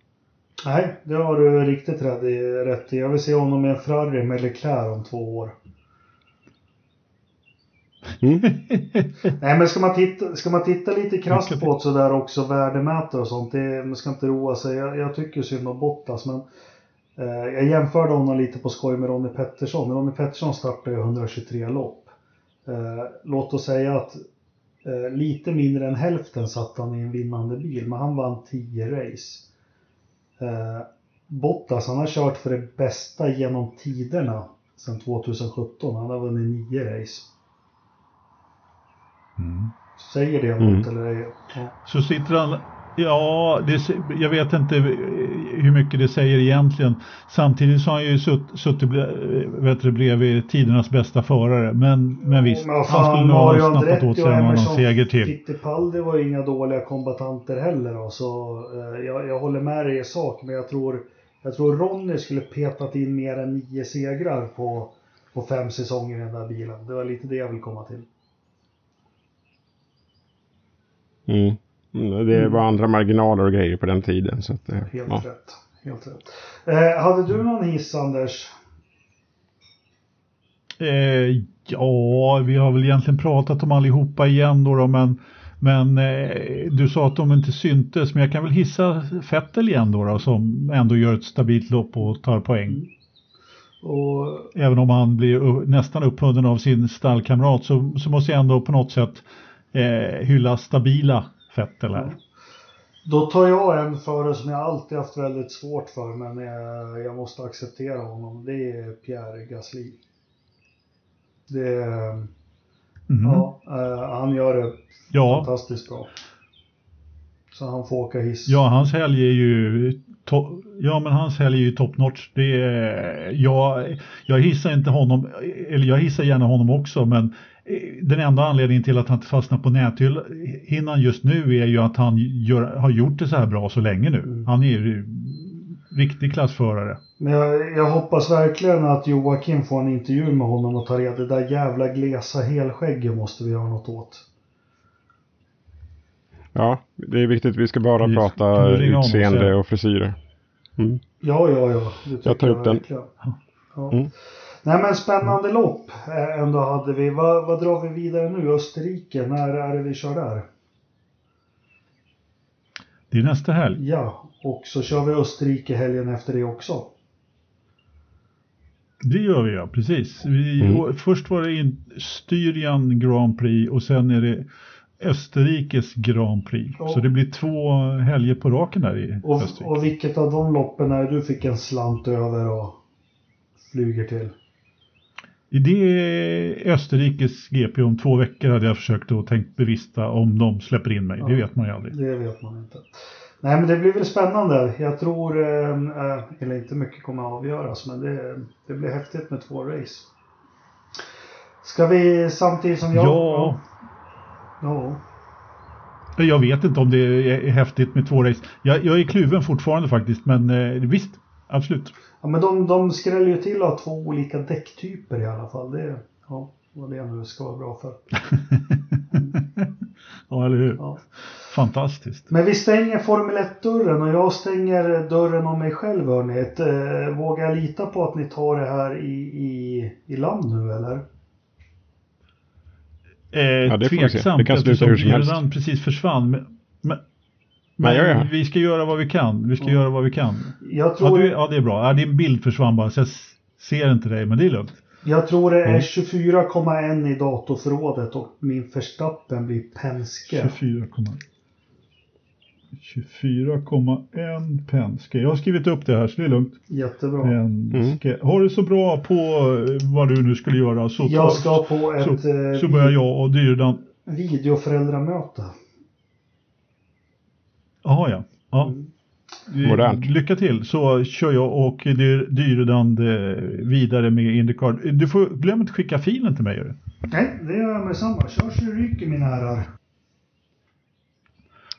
Nej, det har du riktigt rätt i. I. Jag vill se honom med en Ferrari med Leclerc om två år. Mm. [laughs] Nej, men ska man titta, ska man titta lite krasst på det sådär också, värdemätare och sånt, det, man ska inte roa sig. Jag, jag tycker synd om Bottas, men eh, jag jämförde honom lite på skoj med Ronnie Pettersson. Ronnie Pettersson startade ju 123 lopp. Eh, låt oss säga att eh, lite mindre än hälften satt han i en vinnande bil, men han vann 10 race. Eh, Bottas, han har kört för det bästa genom tiderna sedan 2017. Han har vunnit 9 race. Mm. Säger det Mm. något eller? ej? Ja. Så sitter han, ja, det, jag vet inte hur mycket det säger egentligen. Samtidigt så har han ju sutt- suttit ble- vet du, bredvid tidernas bästa förare. Men, men visst, Men vad han skulle fan, nog ha snappat åt sig någon seger till. Fittipaldi var ju inga dåliga kombatanter heller då, så eh, jag, jag håller med dig i sak, men jag tror, jag tror Ronny skulle petat in mer än nio segrar på, på fem säsonger i den där bilen. Det var lite det jag vill komma till. Mm. Mm, Det var andra marginaler och grejer på den tiden. Så att, eh, Helt ja. rätt. Helt rätt. Eh, hade du någon hiss, Anders? Eh, ja, vi har väl egentligen pratat om allihopa igen då, då men, men eh, du sa att de inte syntes, men jag kan väl hissa Fettel igen då, då som ändå gör ett stabilt lopp och tar poäng. Och Även om han blir nästan upphunnen av sin stallkamrat så, så måste jag ändå på något sätt eh, hylla stabila Fettel här. Då tar jag en förare som jag alltid haft väldigt svårt för, men jag, jag måste acceptera honom. Det är Pierre Gasly. Det är, Mhm. ja, eh, han gör det Ja, fantastiskt bra. Så han får åka hiss. ja, hans helg är ju to- ja, men hans helg är ju top notch. Det är, jag, jag hissar inte honom, eller jag hissar gärna honom också, men den enda anledningen till att han inte fastnar på näthinnan just nu är ju att han gör, har gjort det så här bra så länge nu. Mm. Han är ju riktig klassförare. Men jag, jag hoppas verkligen att Joakim får en intervju med honom och tar reda det där jävla glesa helskägget måste vi göra något åt. ja, det är viktigt. Vi ska bara Vi prata utseende och frisyrer. Mm. Ja, ja, ja. Jag tar upp den. verkligen. Ja. Mm. Nej men spännande lopp eh, ändå hade vi. Vad, vad drar vi vidare nu? Österrike, när är det vi kör där? Det är nästa helg. Ja, och så kör vi Österrike helgen efter det också. Det gör vi ja, precis. Vi, Mm. och Först var det in Styrian Grand Prix och sen är det Österrikes Grand Prix. Ja. Så det blir två helger på raken där i Och, Österrike. och vilket av de loppen är du fick en slant över och flyger till? I det Österrikes GP om två veckor hade jag försökt och tänkt bevista om de släpper in mig. Det Ja. vet man ju aldrig. Det vet man inte. Nej men det blir väl spännande. Jag tror, eh, eh, eller inte mycket kommer att avgöras, men det, det blir häftigt med två race. Ska vi samtidigt som jag... Ja. Ja. Jag vet inte om det är häftigt med två race. Jag, jag är kluven fortfarande faktiskt, men eh, visst, absolut. Ja, men de, de skräller ju till att ha två olika däcktyper i alla fall. Det, ja, vad det nu ska vara bra för. [laughs] ja, eller hur? Ja. Fantastiskt. Men vi stänger Formel 1-dörren och jag stänger dörren om mig själv hörni. Eh, vågar jag lita på att ni tar det här i, i, i land nu eller? Eh, Ja, det får vi se. tveksamt Det kan sluta hur som helst. Precis försvann. Men, Nej, jag men gör. vi ska göra vad vi kan. Vi ska Ja. göra vad vi kan. Jag Ja, tror, du, ja, det är bra. Ja, din bild försvann bara så jag ser inte dig, men det är lugnt. jag tror det är Mm. 24,1 i datorförrådet och min Verstappen blir Penske. 24,1 24,1 Penske. Jag har skrivit upp det här så det är lugnt. Jättebra. Penske. Har du så bra på eh, vad du nu skulle göra så, Jag ska på så, ett eh, så börjar jag och Dyrdan. videoföräldramöte. Jaha ja. ja. Mm. Eh, Modernt. Lycka till så kör jag och Dyr- Dyrdan eh, vidare med Indycar. Du får glöm inte skicka filen till mig. gör du. Nej, det gör jag med samma. Kör så ryker mina herrar.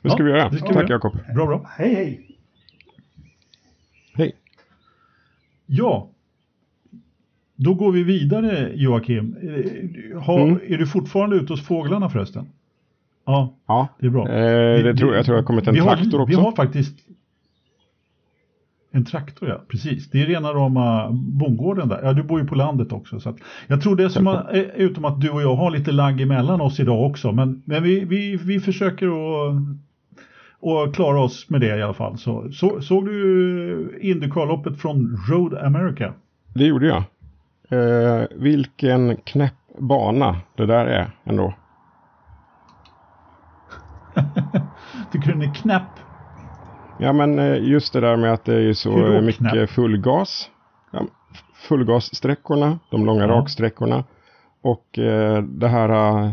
Det ska Ja, vi göra. ska Tack. Jakob. Bra bra. Hej hej! Hej. Ja. Då går vi vidare Joakim. Eh, Har, Mm. Är du fortfarande ute hos fåglarna förresten? Ja, Ja, det är bra. eh, det Vi- tror jag. Tror det har kommit en har- traktor också. Vi har faktiskt en traktor, ja. Precis. Det är rena rama bondgården där. Ja, du bor ju på landet också. Så jag tror det som har, eh, utom att du och jag har lite lagg emellan oss idag också. Men, men vi, vi, vi försöker att och klara oss med det i alla fall. Så, så, såg du Indycarloppet från Road America? Det gjorde jag. Eh, vilken knäpp bana det där är ändå. [laughs] Tycker du den är knäpp? Ja men eh, just det där med att det är så mycket knäpp? fullgas. Ja, fullgassträckorna, de långa Ja. raksträckorna. Och eh, det här eh,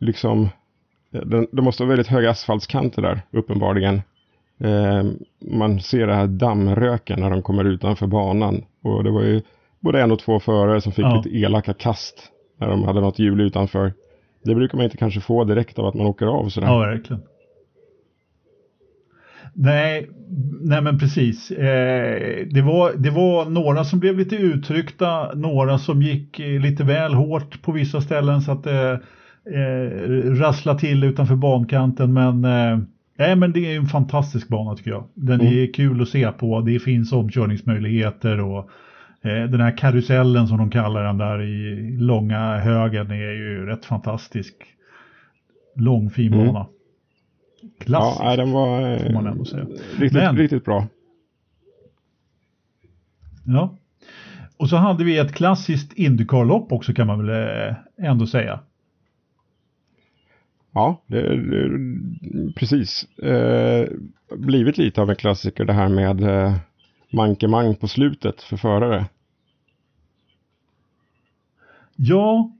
liksom, det, det måste vara väldigt höga asfaltskanter där uppenbarligen. Eh, man ser det här dammröken när de kommer utanför banan. Och det var ju både en och två förare som fick Ja. lite elaka kast när de hade något hjul utanför. Det brukar man inte kanske få direkt av att man åker av sådär. Ja, verkligen. Nej, nej men precis. Eh, det, var, det var några som blev lite uttryckta, några som gick eh, lite väl hårt på vissa ställen så att det eh, rasslade till utanför bankanten. Men, eh, nej, men det är en fantastisk bana tycker jag. Den Mm. är kul att se på, det finns omkörningsmöjligheter och eh, den här karusellen som de kallar den där i långa högen är ju rätt fantastisk. Lång fin Mm. bana. Klassisk. Ja, den var eh, får man ändå säga. riktigt, Men- riktigt bra. Ja. Och så hade vi ett klassiskt Indycar-lopp också kan man väl eh, ändå säga. Ja, det, det, precis. Eh, blivit lite av en klassiker det här med eh, mankemang på slutet för förare. Ja,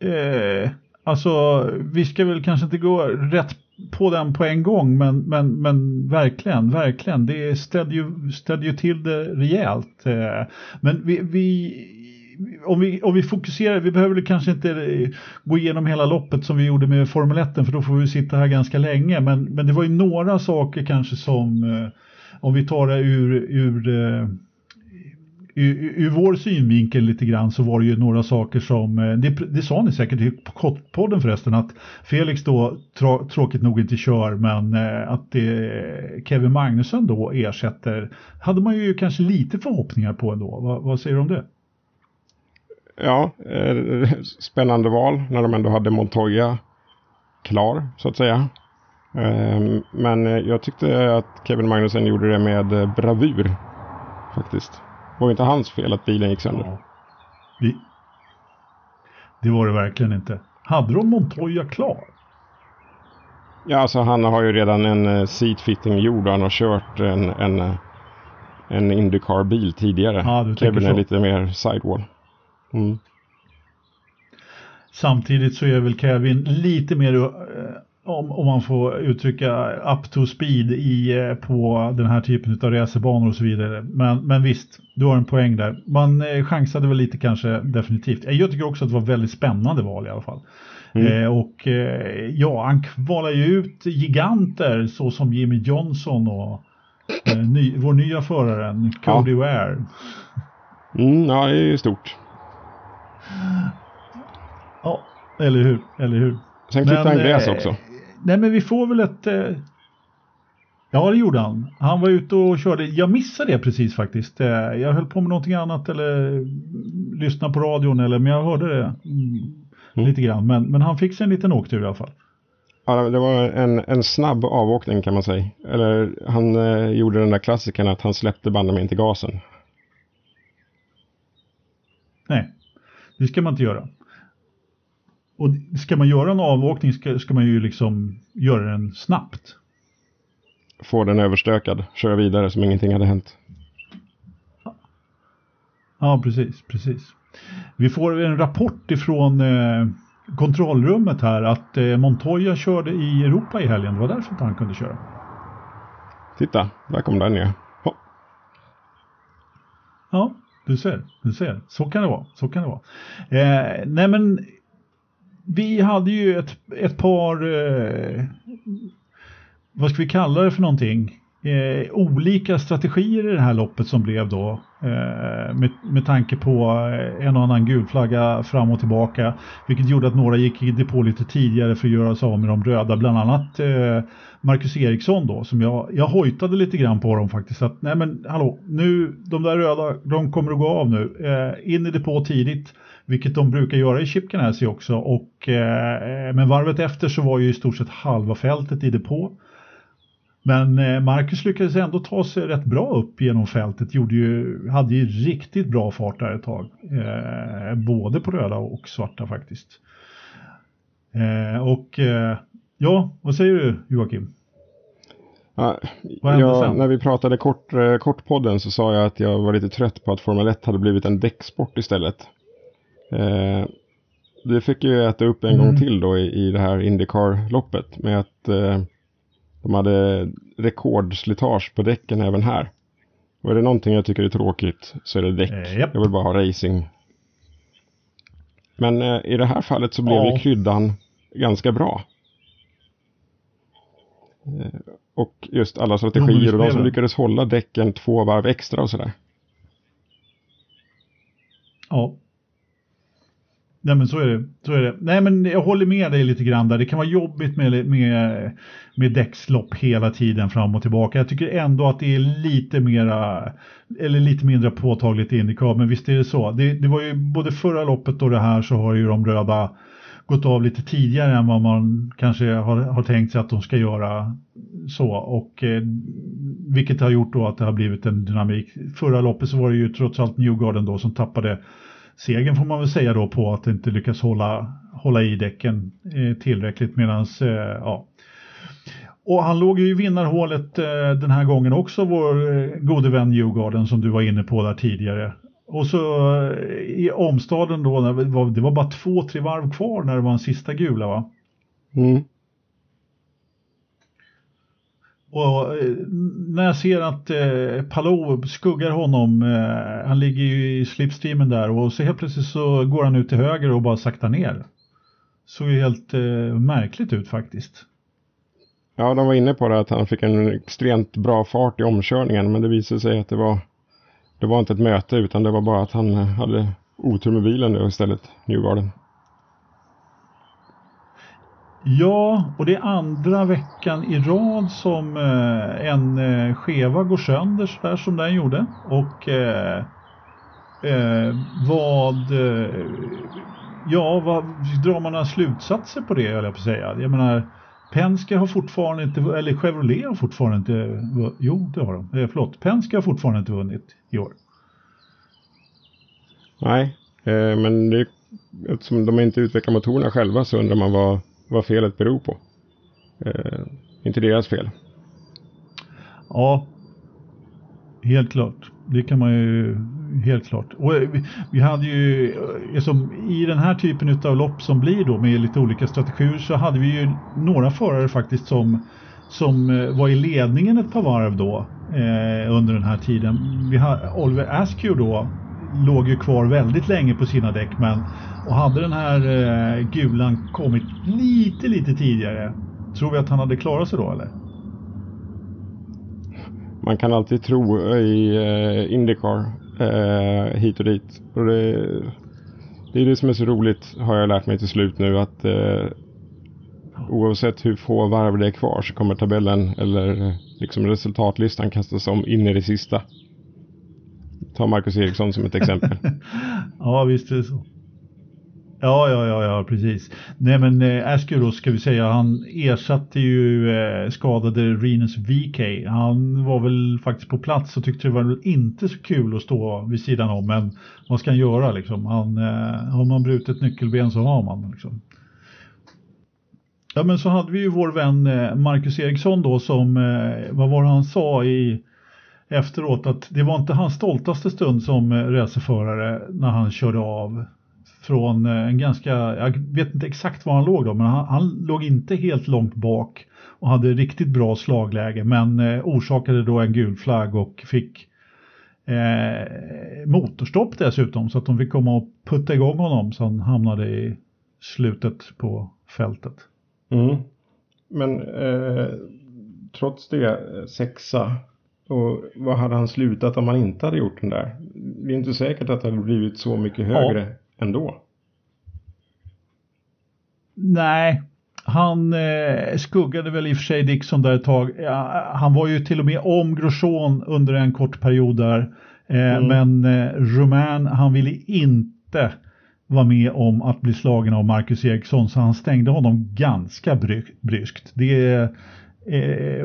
eh, alltså vi ska väl kanske inte gå rätt på den på en gång men, men, men verkligen, verkligen. Det ställde ju, ställde ju till det rejält. Eh, men vi, vi, om, vi, om vi fokuserar, vi behöver kanske inte eh, gå igenom hela loppet som vi gjorde med Formel 1 för då får vi sitta här ganska länge. Men, men det var ju några saker kanske som, eh, om vi tar det ur, ur eh, ur, ur vår synvinkel lite grann så var det ju några saker som, eh, det, det sa ni säkert i podden förresten, att Felix då tra, tråkigt nog inte kör men eh, att det, Kevin Magnusson då ersätter, hade man ju kanske lite förhoppningar på ändå. Va, vad säger du om det? Ja, eh, spännande val när de ändå hade Montoya klar så att säga. Ehm, men jag tyckte att Kevin Magnusson gjorde det med bravur faktiskt. Det var inte hans fel att bilen gick sönder. Vi, det var det verkligen inte. Hade de Montoya klar? Ja, alltså han har ju redan en eh, seat fitting gjord och han har kört en, en, eh, en Indycar-bil tidigare. Ja, du Kevin är lite mer sidewall. Mm. Samtidigt så är väl Kevin lite mer eh, om, om man får uttrycka up to speed i, eh, på den här typen av racerbanor och så vidare. Men, men visst, du har en poäng där. Man eh, chansade väl lite kanske definitivt. Jag tycker också att det var väldigt spännande val i alla fall. Mm. Eh, och eh, ja, han kvalar ju ut giganter så som Jimmy Johnson och eh, ny, vår nya förare, Cody ja. Ware. Mm, ja, det är ju stort. Ja, eller hur, eller hur. Sen klippte han gräs eh, också. Nej, men vi får väl ett... Eh, ja, det gjorde han. Han var ute och körde. Jag missade det precis faktiskt. Eh, jag höll på med någonting annat eller lyssnade på radion eller men jag hörde det mm, mm. lite grann. Men, men han fick sig en liten åktur i alla fall. Ja, det var en, en snabb avåkning kan man säga. Eller han eh, gjorde den där klassikern att han släppte bandet med inte gasen. Nej, det ska man inte göra. Och ska man göra en avåkning ska, ska man ju liksom göra den snabbt. Få den överstökad, köra vidare som ingenting hade hänt. Ja, precis, precis. Vi får en rapport ifrån eh, kontrollrummet här att eh, Montoya körde i Europa i helgen. Det var därför inte han kunde köra. Titta, där kom den ner. Oh. Ja, du ser, du ser. Så kan det vara. Så kan det vara. Eh, nej men vi hade ju ett, ett par, eh, vad ska vi kalla det för någonting? Eh, olika strategier i det här loppet som blev då eh, med, med tanke på eh, en och annan gulflagga fram och tillbaka vilket gjorde att några gick i depå lite tidigare för att göra sig av med de röda. Bland annat eh, Marcus Eriksson då som jag, jag hojtade lite grann på dem faktiskt att nej men hallå nu de där röda de kommer att gå av nu. Eh, in i depå tidigt vilket de brukar göra i Chip Ganassi också. Och, eh, men varvet efter så var ju i stort sett halva fältet i depå. Men eh, Marcus lyckades ändå ta sig rätt bra upp genom fältet. Gjorde ju, hade ju riktigt bra fart där ett tag. Eh, både på röda och svarta faktiskt. Eh, och eh, ja, vad säger du Joakim? Ja, jag, när vi pratade kort, eh, kortpodden så sa jag att jag var lite trött på att Formel 1 hade blivit en däcksport istället. Eh, det fick ju äta upp en mm. gång till då i, i det här Indycar-loppet med att eh, de hade rekordslitage på däcken även här. Och är det någonting jag tycker är tråkigt så är det däck. Eh, yep. Jag vill bara ha racing. Men eh, i det här fallet så blev ja. kryddan ganska bra. Eh, och just alla strategier och de som lyckades hålla däcken två varv extra och sådär. Ja, Nej men så är det. Så är det. Nej men jag håller med dig lite grann där. Det kan vara jobbigt med, med, med däckslopp hela tiden fram och tillbaka. Jag tycker ändå att det är lite mera eller lite mindre påtagligt i Indycar. Men visst är det så. Det, det var ju både förra loppet och det här så har ju de röda gått av lite tidigare än vad man kanske har, har tänkt sig att de ska göra så och eh, vilket har gjort då att det har blivit en dynamik. Förra loppet så var det ju trots allt Newgarden då som tappade segern får man väl säga då på att inte lyckas hålla, hålla i däcken eh, tillräckligt medans, eh, ja. Och han låg ju i vinnarhålet eh, den här gången också, vår eh, gode vän Djurgården som du var inne på där tidigare. Och så eh, i omstaden då, det var, det var bara två, tre varv kvar när det var en sista gula va? Mm. Och eh, när jag ser att eh, Palou skuggar honom, eh, han ligger ju i slipstreamen där och så helt plötsligt så går han ut till höger och bara saktar ner. Såg ju helt eh, märkligt ut faktiskt. Ja, de var inne på det att han fick en extremt bra fart i omkörningen men det visade sig att det var det var inte ett möte utan det var bara att han hade otur med bilen då istället, Newgarden. Ja, och det är andra veckan i rad som eh, en eh, skeva går sönder sådär som den gjorde. Och eh, eh vad, eh, ja, vad drar man några slutsatser på det, höll jag på att säga. Jag menar, Penske har fortfarande inte, eller Chevrolet har fortfarande inte, jo det har de, eh, förlåt, Penske har fortfarande inte vunnit i år. Nej, eh, men det, eftersom de inte utvecklar motorerna själva så undrar man vad vad felet beror på. Eh, inte deras fel. Ja, helt klart. Det kan man ju helt klart. Och eh, vi, vi hade ju, liksom, i den här typen av lopp som blir då med lite olika strategier så hade vi ju några förare faktiskt som, som eh, var i ledningen ett par varv då eh, under den här tiden. Vi har, Oliver Askew då låg ju kvar väldigt länge på sina däck men och hade den här eh, gulan kommit lite lite tidigare tror vi att han hade klarat sig då eller? Man kan alltid tro eh, i eh, Indycar eh, hit och dit. Och det, det är det som är så roligt har jag lärt mig till slut nu att eh, oavsett hur få varv det är kvar så kommer tabellen eller liksom resultatlistan kastas om in i det sista. Ta Marcus Eriksson som ett exempel. [laughs] ja, visst är det så. Ja, ja, ja, ja, precis. Nej, men eh, Askeros då ska vi säga, han ersatte ju eh, skadade Renus VK. Han var väl faktiskt på plats och tyckte det var inte så kul att stå vid sidan om, men vad ska han göra liksom? Han, eh, har man brutit nyckelben så har man liksom. Ja, men så hade vi ju vår vän eh, Marcus Eriksson då som, eh, vad var det han sa i efteråt, att det var inte hans stoltaste stund som eh, racerförare när han körde av från eh, en ganska, jag vet inte exakt var han låg då, men han, han låg inte helt långt bak och hade riktigt bra slagläge men eh, orsakade då en gul flagg och fick eh, motorstopp dessutom så att de fick komma och putta igång honom så han hamnade i slutet på fältet. Mm. Men eh, trots det eh, sexa och vad hade han slutat om han inte hade gjort den där? Det är inte säkert att det hade blivit så mycket högre. Ja ändå? Nej, han eh, skuggade väl i och för sig Dixon där ett tag. Ja, han var ju till och med om Grosjean under en kort period där. Eh, mm. Men eh, Romain, han ville inte vara med om att bli slagen av Marcus Eriksson så han stängde honom ganska bry bryskt. Det,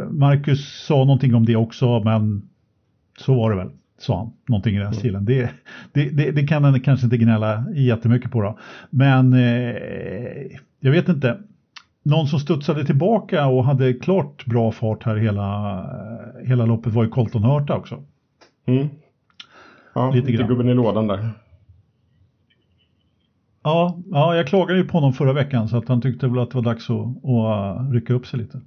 Marcus sa någonting om det också men så var det väl sa han, någonting i den mm. stilen. Det, det, det, det, kan han kanske inte gnälla jättemycket på då. Men eh, jag vet inte. Någon som studsade tillbaka och hade klart bra fart här hela, hela loppet var ju Colton Hurta också. Mm. Ja, lite, lite gubben i lådan där. Ja, ja, jag klagade ju på honom förra veckan så att han tyckte väl att det var dags att, att rycka upp sig lite.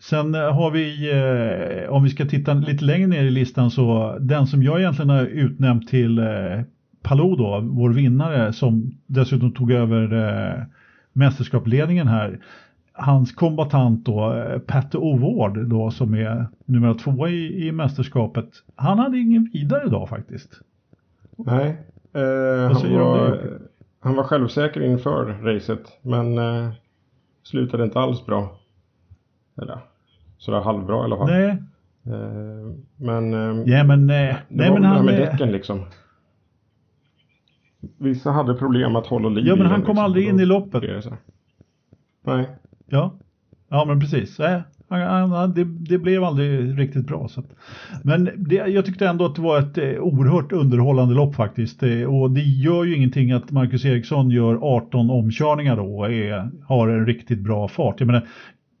Sen eh, har vi, eh, om vi ska titta lite längre ner i listan, så den som jag egentligen har utnämnt till eh, Palou då, vår vinnare som dessutom tog över eh, mästerskapsledningen här. Hans kombatant då, eh, Patte Ovard då som är nummer två i, i mästerskapet. Han hade ingen vidare idag faktiskt. Nej, eh, han, var, han var självsäker inför racet men eh, slutade inte alls bra. Eller sådär halvbra i alla fall. Nej. Eh, men, eh, ja, men, eh, det nej, men han, med däcken liksom. Vissa hade problem att hålla liv Ja, men han kom liksom. aldrig in i loppet. Nej. Ja, ja men precis. Nej, han, han, det, det, blev aldrig riktigt bra. Så. Men det, jag tyckte ändå att det var ett eh, oerhört underhållande lopp faktiskt. Eh, och det gör ju ingenting att Marcus Eriksson gör 18 omkörningar då och är, har en riktigt bra fart. Jag menar,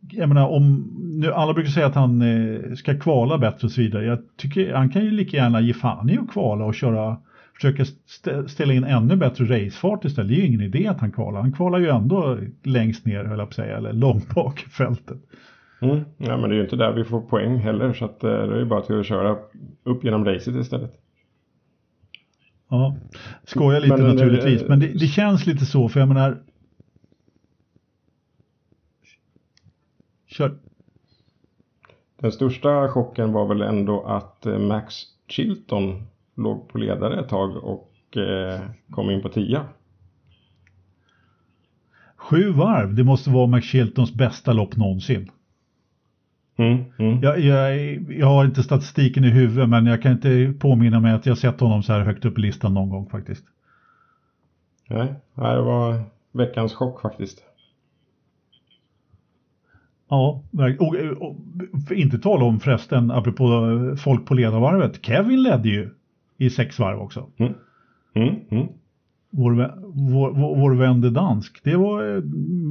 jag menar om, nu alla brukar säga att han eh, ska kvala bättre och så vidare. Jag tycker han kan ju lika gärna ge fan i att kvala och köra, försöka st ställa in ännu bättre racefart istället. Det är ju ingen idé att han kvalar. Han kvalar ju ändå längst ner höll jag på att säga, eller långt bak i fältet. Mm. Ja men det är ju inte där vi får poäng heller så att eh, det är ju bara till att köra upp genom racet istället. Ja, skojar lite men, eh, naturligtvis, men det, det, känns lite så för jag menar Kör. Den största chocken var väl ändå att eh, Max Chilton låg på ledare ett tag och eh, kom in på tia. Sju varv, det måste vara Max Chiltons bästa lopp någonsin. Mm, mm. Jag, jag, jag, har inte statistiken i huvudet men jag kan inte påminna mig att jag sett honom så här högt upp i listan någon gång faktiskt. Nej, det var veckans chock faktiskt. Ja, och, och, och, inte tala om förresten, apropå folk på ledarvarvet. Kevin ledde ju i sex varv också. Mm. Mm, mm. Vår, vår, vår, vår vän dansk. Det var eh,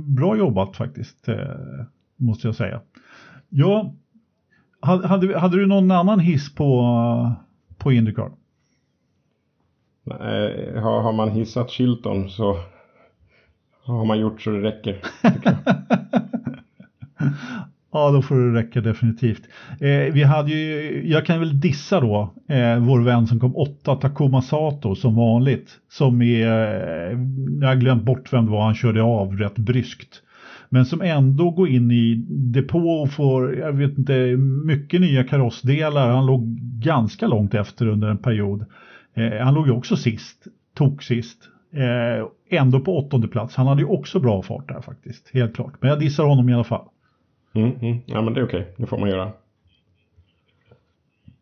bra jobbat faktiskt, eh, måste jag säga. Ja, hade, hade du någon annan hiss på, på Indycar? Nej, har, har man hissat Chilton så har man gjort så det räcker. [laughs] Ja, då får det räcka definitivt. Eh, vi hade ju, jag kan väl dissa då eh, vår vän som kom åtta, Takuma Sato, som vanligt. Som är, eh, jag har glömt bort vem det var, han körde av rätt bryskt. Men som ändå går in i depå och får, jag vet inte, mycket nya karossdelar. Han låg ganska långt efter under en period. Eh, han låg ju också sist, Tok sist. Eh, ändå på åttonde plats. Han hade ju också bra fart där faktiskt, helt klart. Men jag dissar honom i alla fall. Mm, mm. Ja, men det är okej. Det får man göra.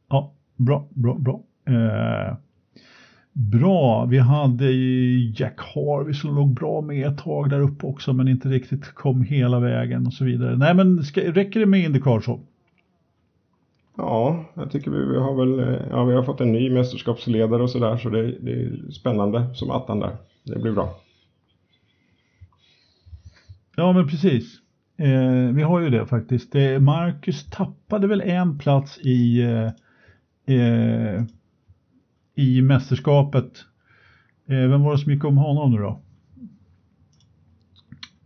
Ja, bra, bra, bra. Eh, bra, vi hade Jack Harvey som låg bra med ett tag där uppe också men inte riktigt kom hela vägen och så vidare. Nej men ska, räcker det med Indycar så? Ja, jag tycker vi, vi har väl eh, ja, vi har fått en ny mästerskapsledare och sådär så det, det är spännande som attan där. Det blir bra. Ja men precis. Eh, vi har ju det faktiskt. Eh, Marcus tappade väl en plats i, eh, eh i mästerskapet. Eh, vem var det som gick om honom nu då?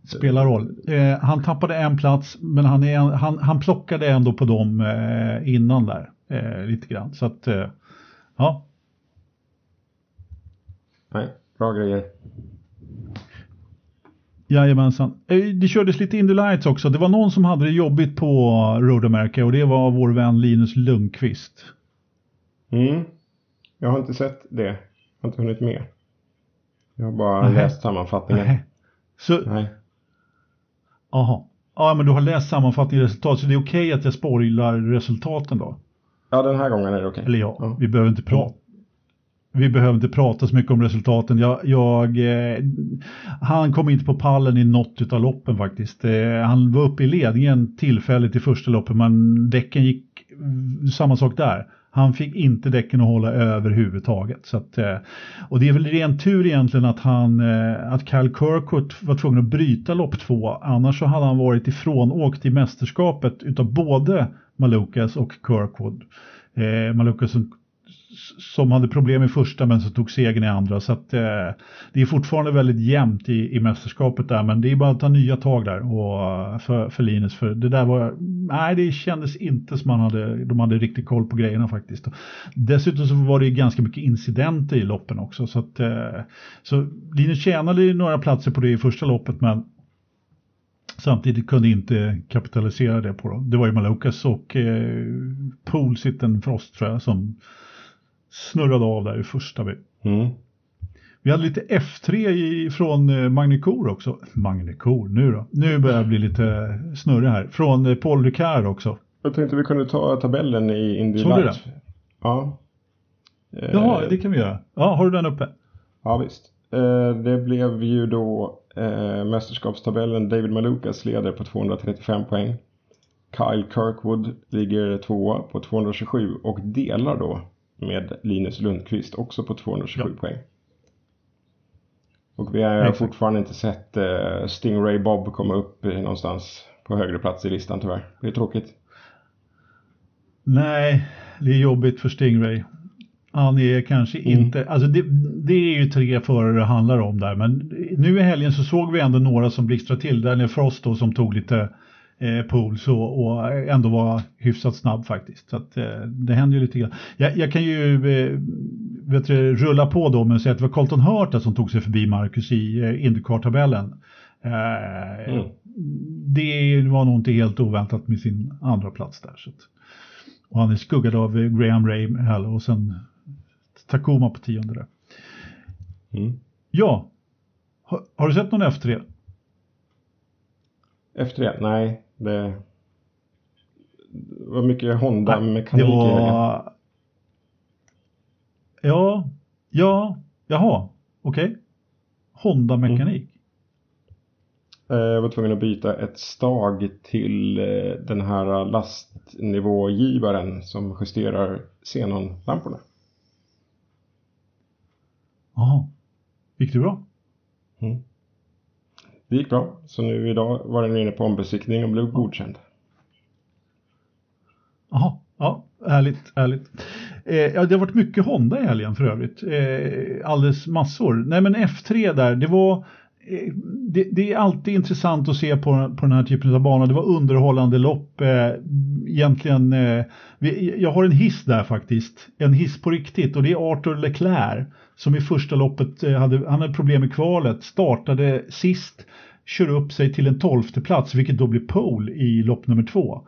Spelar roll. Eh, han tappade en plats men han, är, han, han plockade ändå på dem eh, innan där. Eh, lite grann. Så att, eh, ja. Nej, bra grejer. Jajamensan. Eh, det kördes lite Indy Lights också. Det var någon som hade det jobbigt på Road America och det var vår vän Linus Lundqvist. Mm. Jag har inte sett det. Jag har inte hunnit med. Jag har bara Nej. läst sammanfattningen. Nej. Så... Nej. Jaha. Ja, men du har läst sammanfattningen resultat så det är okej okay att jag spoilar resultaten då? Ja, den här gången är det okej. Okay. Eller ja, ja, vi behöver inte prata vi behöver inte prata så mycket om resultaten. Jag, jag eh, han kom inte på pallen i något av loppen faktiskt. Eh, han var uppe i ledningen tillfälligt i första loppet men däcken gick mm, samma sak där. Han fick inte däcken att hålla överhuvudtaget. Så att, eh, och det är väl ren tur egentligen att, han, eh, att Kyle Kirkwood var tvungen att bryta lopp två. Annars så hade han varit ifrånåkt i mästerskapet utav både Malukas och Kirkwood. Eh, Malukas som som hade problem i första men som tog segern i andra. Så att, eh, det är fortfarande väldigt jämnt i, i mästerskapet där men det är bara att ta nya tag där och, för, för Linus. För det där var, nej det kändes inte som man hade, de hade riktigt koll på grejerna faktiskt. Dessutom så var det ganska mycket incidenter i loppen också. Så, att, eh, så Linus tjänade några platser på det i första loppet men Samtidigt kunde inte kapitalisera det på dem. Det var ju Malukas och eh, Poolsitten Frost tror jag som snurrade av där i första bit. Mm. Vi hade lite F3 i, från eh, Magnicor också. Magnicor, nu då? Nu börjar det bli lite snurrig här. Från eh, Paul Ricard också. Jag tänkte vi kunde ta tabellen i Indy Såg du den? Ja. Jaha, det kan vi göra. Ja, har du den uppe? Ja, visst. Eh, det blev ju då mästerskapstabellen David Malukas leder på 235 poäng. Kyle Kirkwood ligger tvåa på 227 och delar då med Linus Lundqvist också på 227 ja. poäng. Och vi har Exakt. fortfarande inte sett uh, Stingray Bob komma upp någonstans på högre plats i listan tyvärr. Det är tråkigt. Nej, det är jobbigt för Stingray. Han är kanske mm. inte, alltså det, det, är ju tre förare det handlar om där men nu i helgen så såg vi ändå några som blixtrade till. Daniel Frost då som tog lite eh, pools och, och, ändå vara hyfsat snabb faktiskt. Så att, eh, det händer ju lite grann. Jag, jag kan ju eh, vet du, rulla på då med att säga att det var Colton Hurta som tog sig förbi Marcus i eh, Indycar-tabellen. Eh, mm. Det var nog inte helt oväntat med sin andra plats där. Så att, och han är skuggad av eh, Graham Rahal och sen Takuma på tionde där. Mm. Ja, har, har, du sett någon F3? F3? Nej, det var mycket Honda-mekanik det var... Ja, ja, jaha, okej. Okay. Honda-mekanik. Mm. Eh, jag var tvungen att byta ett stag till eh, den här lastnivågivaren som justerar xenonlamporna. Jaha, gick det bra? Mm. Det gick bra, så nu idag var den inne på ombesiktning och blev godkänd. Jaha, ja, härligt, härligt. Eh, ja, det har varit mycket Honda i helgen för övrigt. Eh, alldeles massor. Nej men F3 där, det var det, det, är alltid intressant att se på, på den här typen av banor. Det var underhållande lopp. Eh, egentligen, eh, jag har en hiss där faktiskt. En hiss på riktigt och det är Arthur Leclerc som i första loppet eh, hade, han hade problem med kvalet. Startade sist, kör upp sig till en tolfte plats vilket då blir pole i lopp nummer två.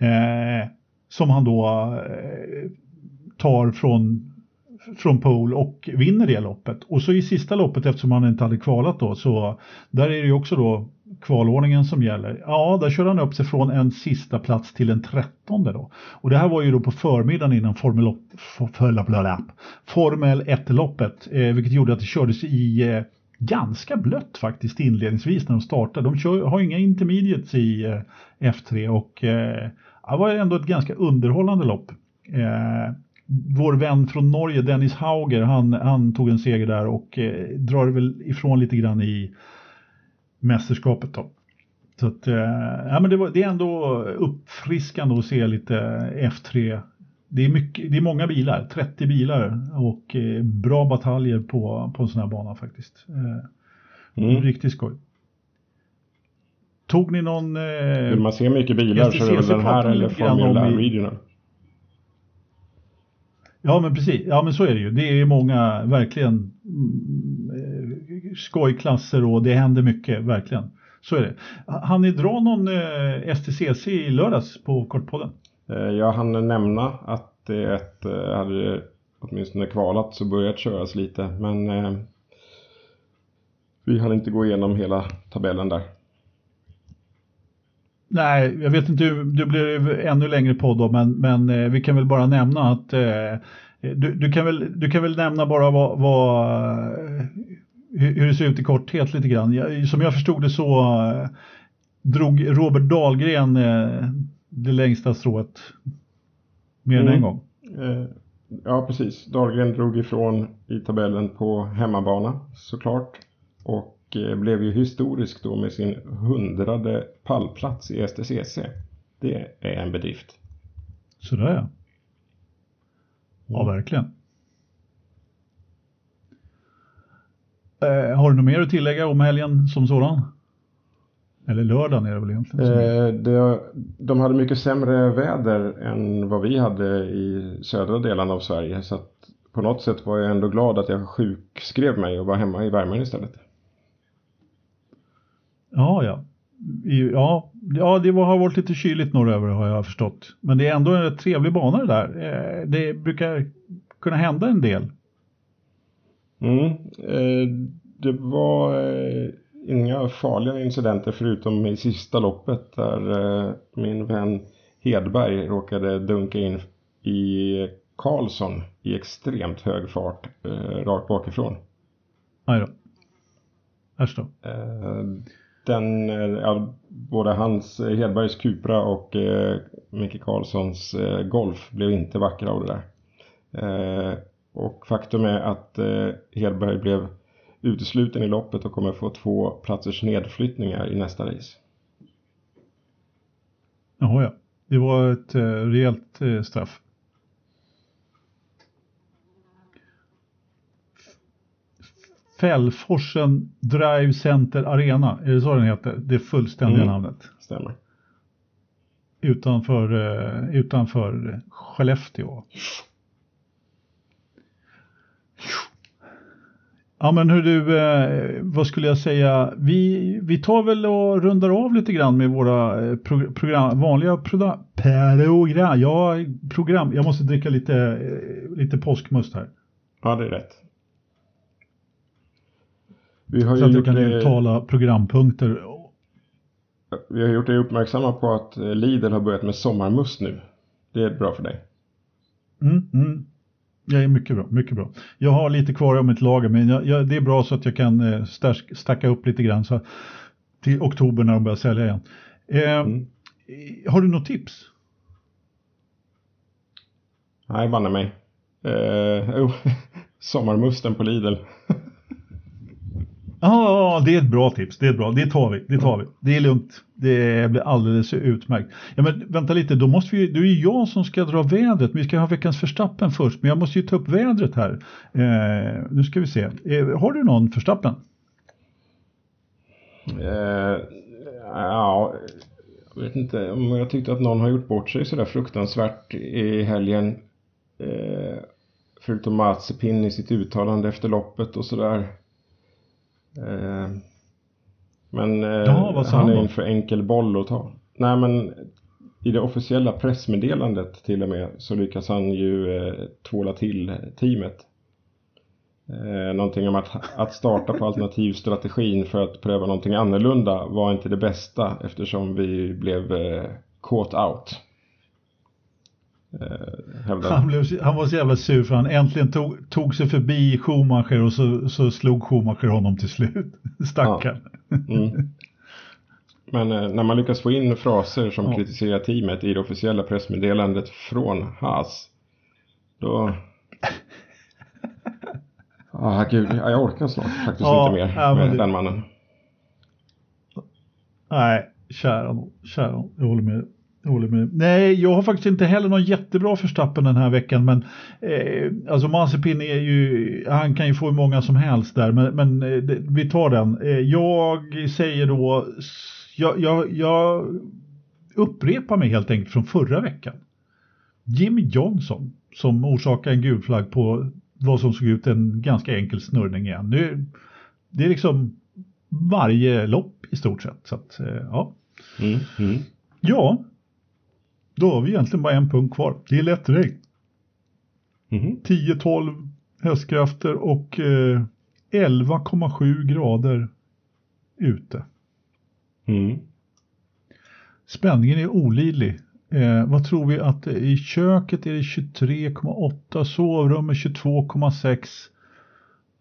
Eh, som han då eh, tar från från pole och vinner det loppet. Och så i sista loppet eftersom han inte hade kvalat då så där är det ju också då kvalordningen som gäller. Ja, där kör han upp sig från en sista plats till en trettonde då. Och det här var ju då på förmiddagen innan Formel, Formel 1-loppet, eh, vilket gjorde att det kördes i eh, ganska blött faktiskt inledningsvis när de startade. De kör, har inga intermediates i eh, F3 och eh, det var ändå ett ganska underhållande lopp. Eh, vår vän från Norge, Dennis Hauger, han, han tog en seger där och eh, drar väl ifrån lite grann i mästerskapet då. Så att, eh, ja, men det, var, det, är ändå uppfriskande att se lite F3. Det är, mycket, det är många bilar, 30 bilar och eh, bra bataljer på, på en sån här bana faktiskt. Eh, mm. Riktigt skoj. Tog ni någon... Eh, Vill man se mycket bilar så är det den här eller Formula Regional. Ja men precis, ja men så är det ju. Det är många verkligen mm, eh, skojklasser och det händer mycket, verkligen. Så är det. Han ni dra någon eh, STCC i lördags på Kortpodden? Eh, jag hann nämna att det är ett, hade åtminstone kvalat så börjat köras lite men vi hann inte gå igenom hela tabellen där. Nej, jag vet inte, det blir ännu längre podd då, men, men eh, vi kan väl bara nämna att eh, du, du, kan väl, du kan väl nämna bara vad, vad hur, det ser ut i korthet lite grann. Jag, som jag förstod det så eh, drog Robert Dahlgren eh, det längsta strået mer mm. än en gång. Eh, ja, precis. Dahlgren drog ifrån i tabellen på hemmabana såklart. Och Eh, blev ju historisk då med sin hundrade pallplats i STCC. Det är en bedrift. Sådär ja. Ja, mm. verkligen. Eh, har du något mer att tillägga om helgen som sådan? Eller lördagen är det väl egentligen? Eh, det, de hade mycket sämre väder än vad vi hade i södra delarna av Sverige. Så att på något sätt var jag ändå glad att jag sjukskrev mig och var hemma i värmen istället. Ja, ja. Ja, ja det har varit lite kyligt norröver har jag förstått. Men det är ändå en rätt trevlig bana det där. Eh, det brukar kunna hända en del. Mm, eh, det var eh, inga farliga incidenter förutom i sista loppet där min vän Hedberg råkade dunka in i Karlsson i extremt hög fart rakt bakifrån. Aj då. Äsch då den, eh, ja, både hans eh, Hedbergs Cupra och eh, Micke Karlssons eh, Golf blev inte vackra av det där. Eh, och faktum är att eh, Hedberg blev utesluten i loppet och kommer få två platsers nedflyttningar i nästa race. Jaha ja, det var ett eh, rejält eh, straff. Fällforsen Drive Center Arena, är det så den heter? Det fullständiga mm. namnet. Stämmer. Utanför, uh, utanför Skellefteå. Ja men hur du, eh, vad skulle jag säga, vi, vi tar väl och rundar av lite grann med våra eh, pro, program, vanliga program, program, ja, program, jag måste dricka lite, eh, lite påskmust här. Ja det är rätt. Vi har så att du kan uttala programpunkter. Vi har gjort dig uppmärksamma på att eh, Lidl har börjat med sommarmust nu. Det är bra för dig. Mm, mm. Det är mycket bra, mycket bra. Jag har lite kvar av mitt lager men jag, jag, det är bra så att jag kan eh, stacka upp lite grann så till oktober när de börjar sälja igen. Eh, mm. Har du något tips? Nej, banne mig. Eh, [laughs] oh, sommarmusten på Lidl. Ja, det är ett bra tips. Det är bra. Det tar vi. Det tar vi. Det är lugnt. Det blir alldeles utmärkt. Ja, men vänta lite, då måste vi, det är ju jag som ska dra vädret. Vi ska ha veckans förstappen först, men jag måste ju ta upp vädret här. Eh, nu ska vi se. Eh, har du någon förstappen? Eh, ja, jag vet inte om jag tyckte att någon har gjort bort sig sådär fruktansvärt i helgen. Eh, förutom Mazepin i sitt uttalande efter loppet och sådär. Eh, men eh, Ja, han är en för enkel boll att ta. Nej men i det officiella pressmeddelandet till och med så lyckas han ju eh, tvåla till teamet. Eh, någonting om att, att starta på alternativstrategin för att pröva någonting annorlunda var inte det bästa eftersom vi blev eh, caught out. Eh, Han, blev, han var så jävla sur för han äntligen tog, tog sig förbi Schumacher och så, så slog Schumacher honom till slut. [laughs] Stackarn. Mm. Men eh, när man lyckas få in fraser som Ja. kritiserar teamet i det officiella pressmeddelandet från Haas. Då... [laughs] Ah, gud, ja, jag orkar snart faktiskt Ja, inte mer ja, med det- den mannen. Nej, kära kära. Jag håller med. Jag håller med. Nej, jag har faktiskt inte heller någon jättebra förstappen den här veckan, men eh, alltså Mazepin är ju, han kan ju få hur många som helst där, men, men eh, det, vi tar den. Eh, jag säger då, jag, jag, jag upprepar mig helt enkelt från förra veckan. Jimmy Johnson som orsakade en gul flagg på vad som såg ut en ganska enkel snurrning igen. Nu, det är liksom varje lopp i stort sett. Så att, eh, ja. Mm, mm. ja, då har vi egentligen bara en punkt kvar. Det är lätt regn. Mhm. 10-12 hästkrafter och eh, 11,7 grader ute. Mm. Spänningen är olidlig. Eh, vad tror vi att det är? i köket är det 23,8, sovrummet 22,6.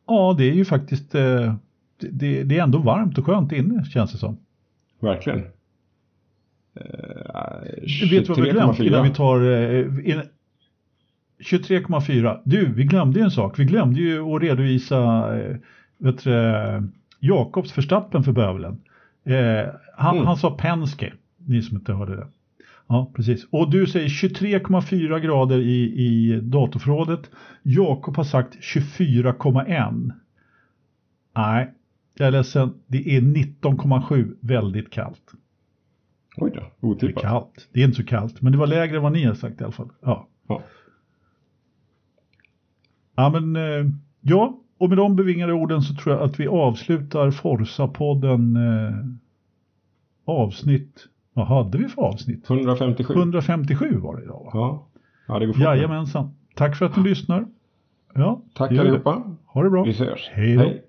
Ja, det är ju faktiskt, eh, det- det, det är ändå varmt och skönt inne känns det som. Verkligen. Eh, Du vet vad vi glömt 23,4. innan vi tar... Eh, in, 23,4. Du, vi glömde ju en sak. Vi glömde ju att redovisa eh, vet du, eh, Jakobs förstappen för bövelen. Eh, han, Mm. han sa Penske, ni som inte hörde det. Ja, precis. Och du säger 23,4 grader i, i datorförrådet. Jakob har sagt 24,1. Nej, jag är ledsen. Det är 19,7. Väldigt kallt. Oj då, Det är otippat. kallt. Det är inte så kallt, men det var lägre än vad ni har sagt i alla fall. Ja, Ja. ja men eh, ja, och med de bevingade orden så tror jag att vi avslutar Forsa-podden eh, avsnitt, vad hade vi för avsnitt? 157. 157 var det idag va? Ja. ja, det går fort. Jajamensan. Tack för att ni lyssnar. Ja, Tack allihopa. Ha det bra. Vi ses. Hej då. Hej.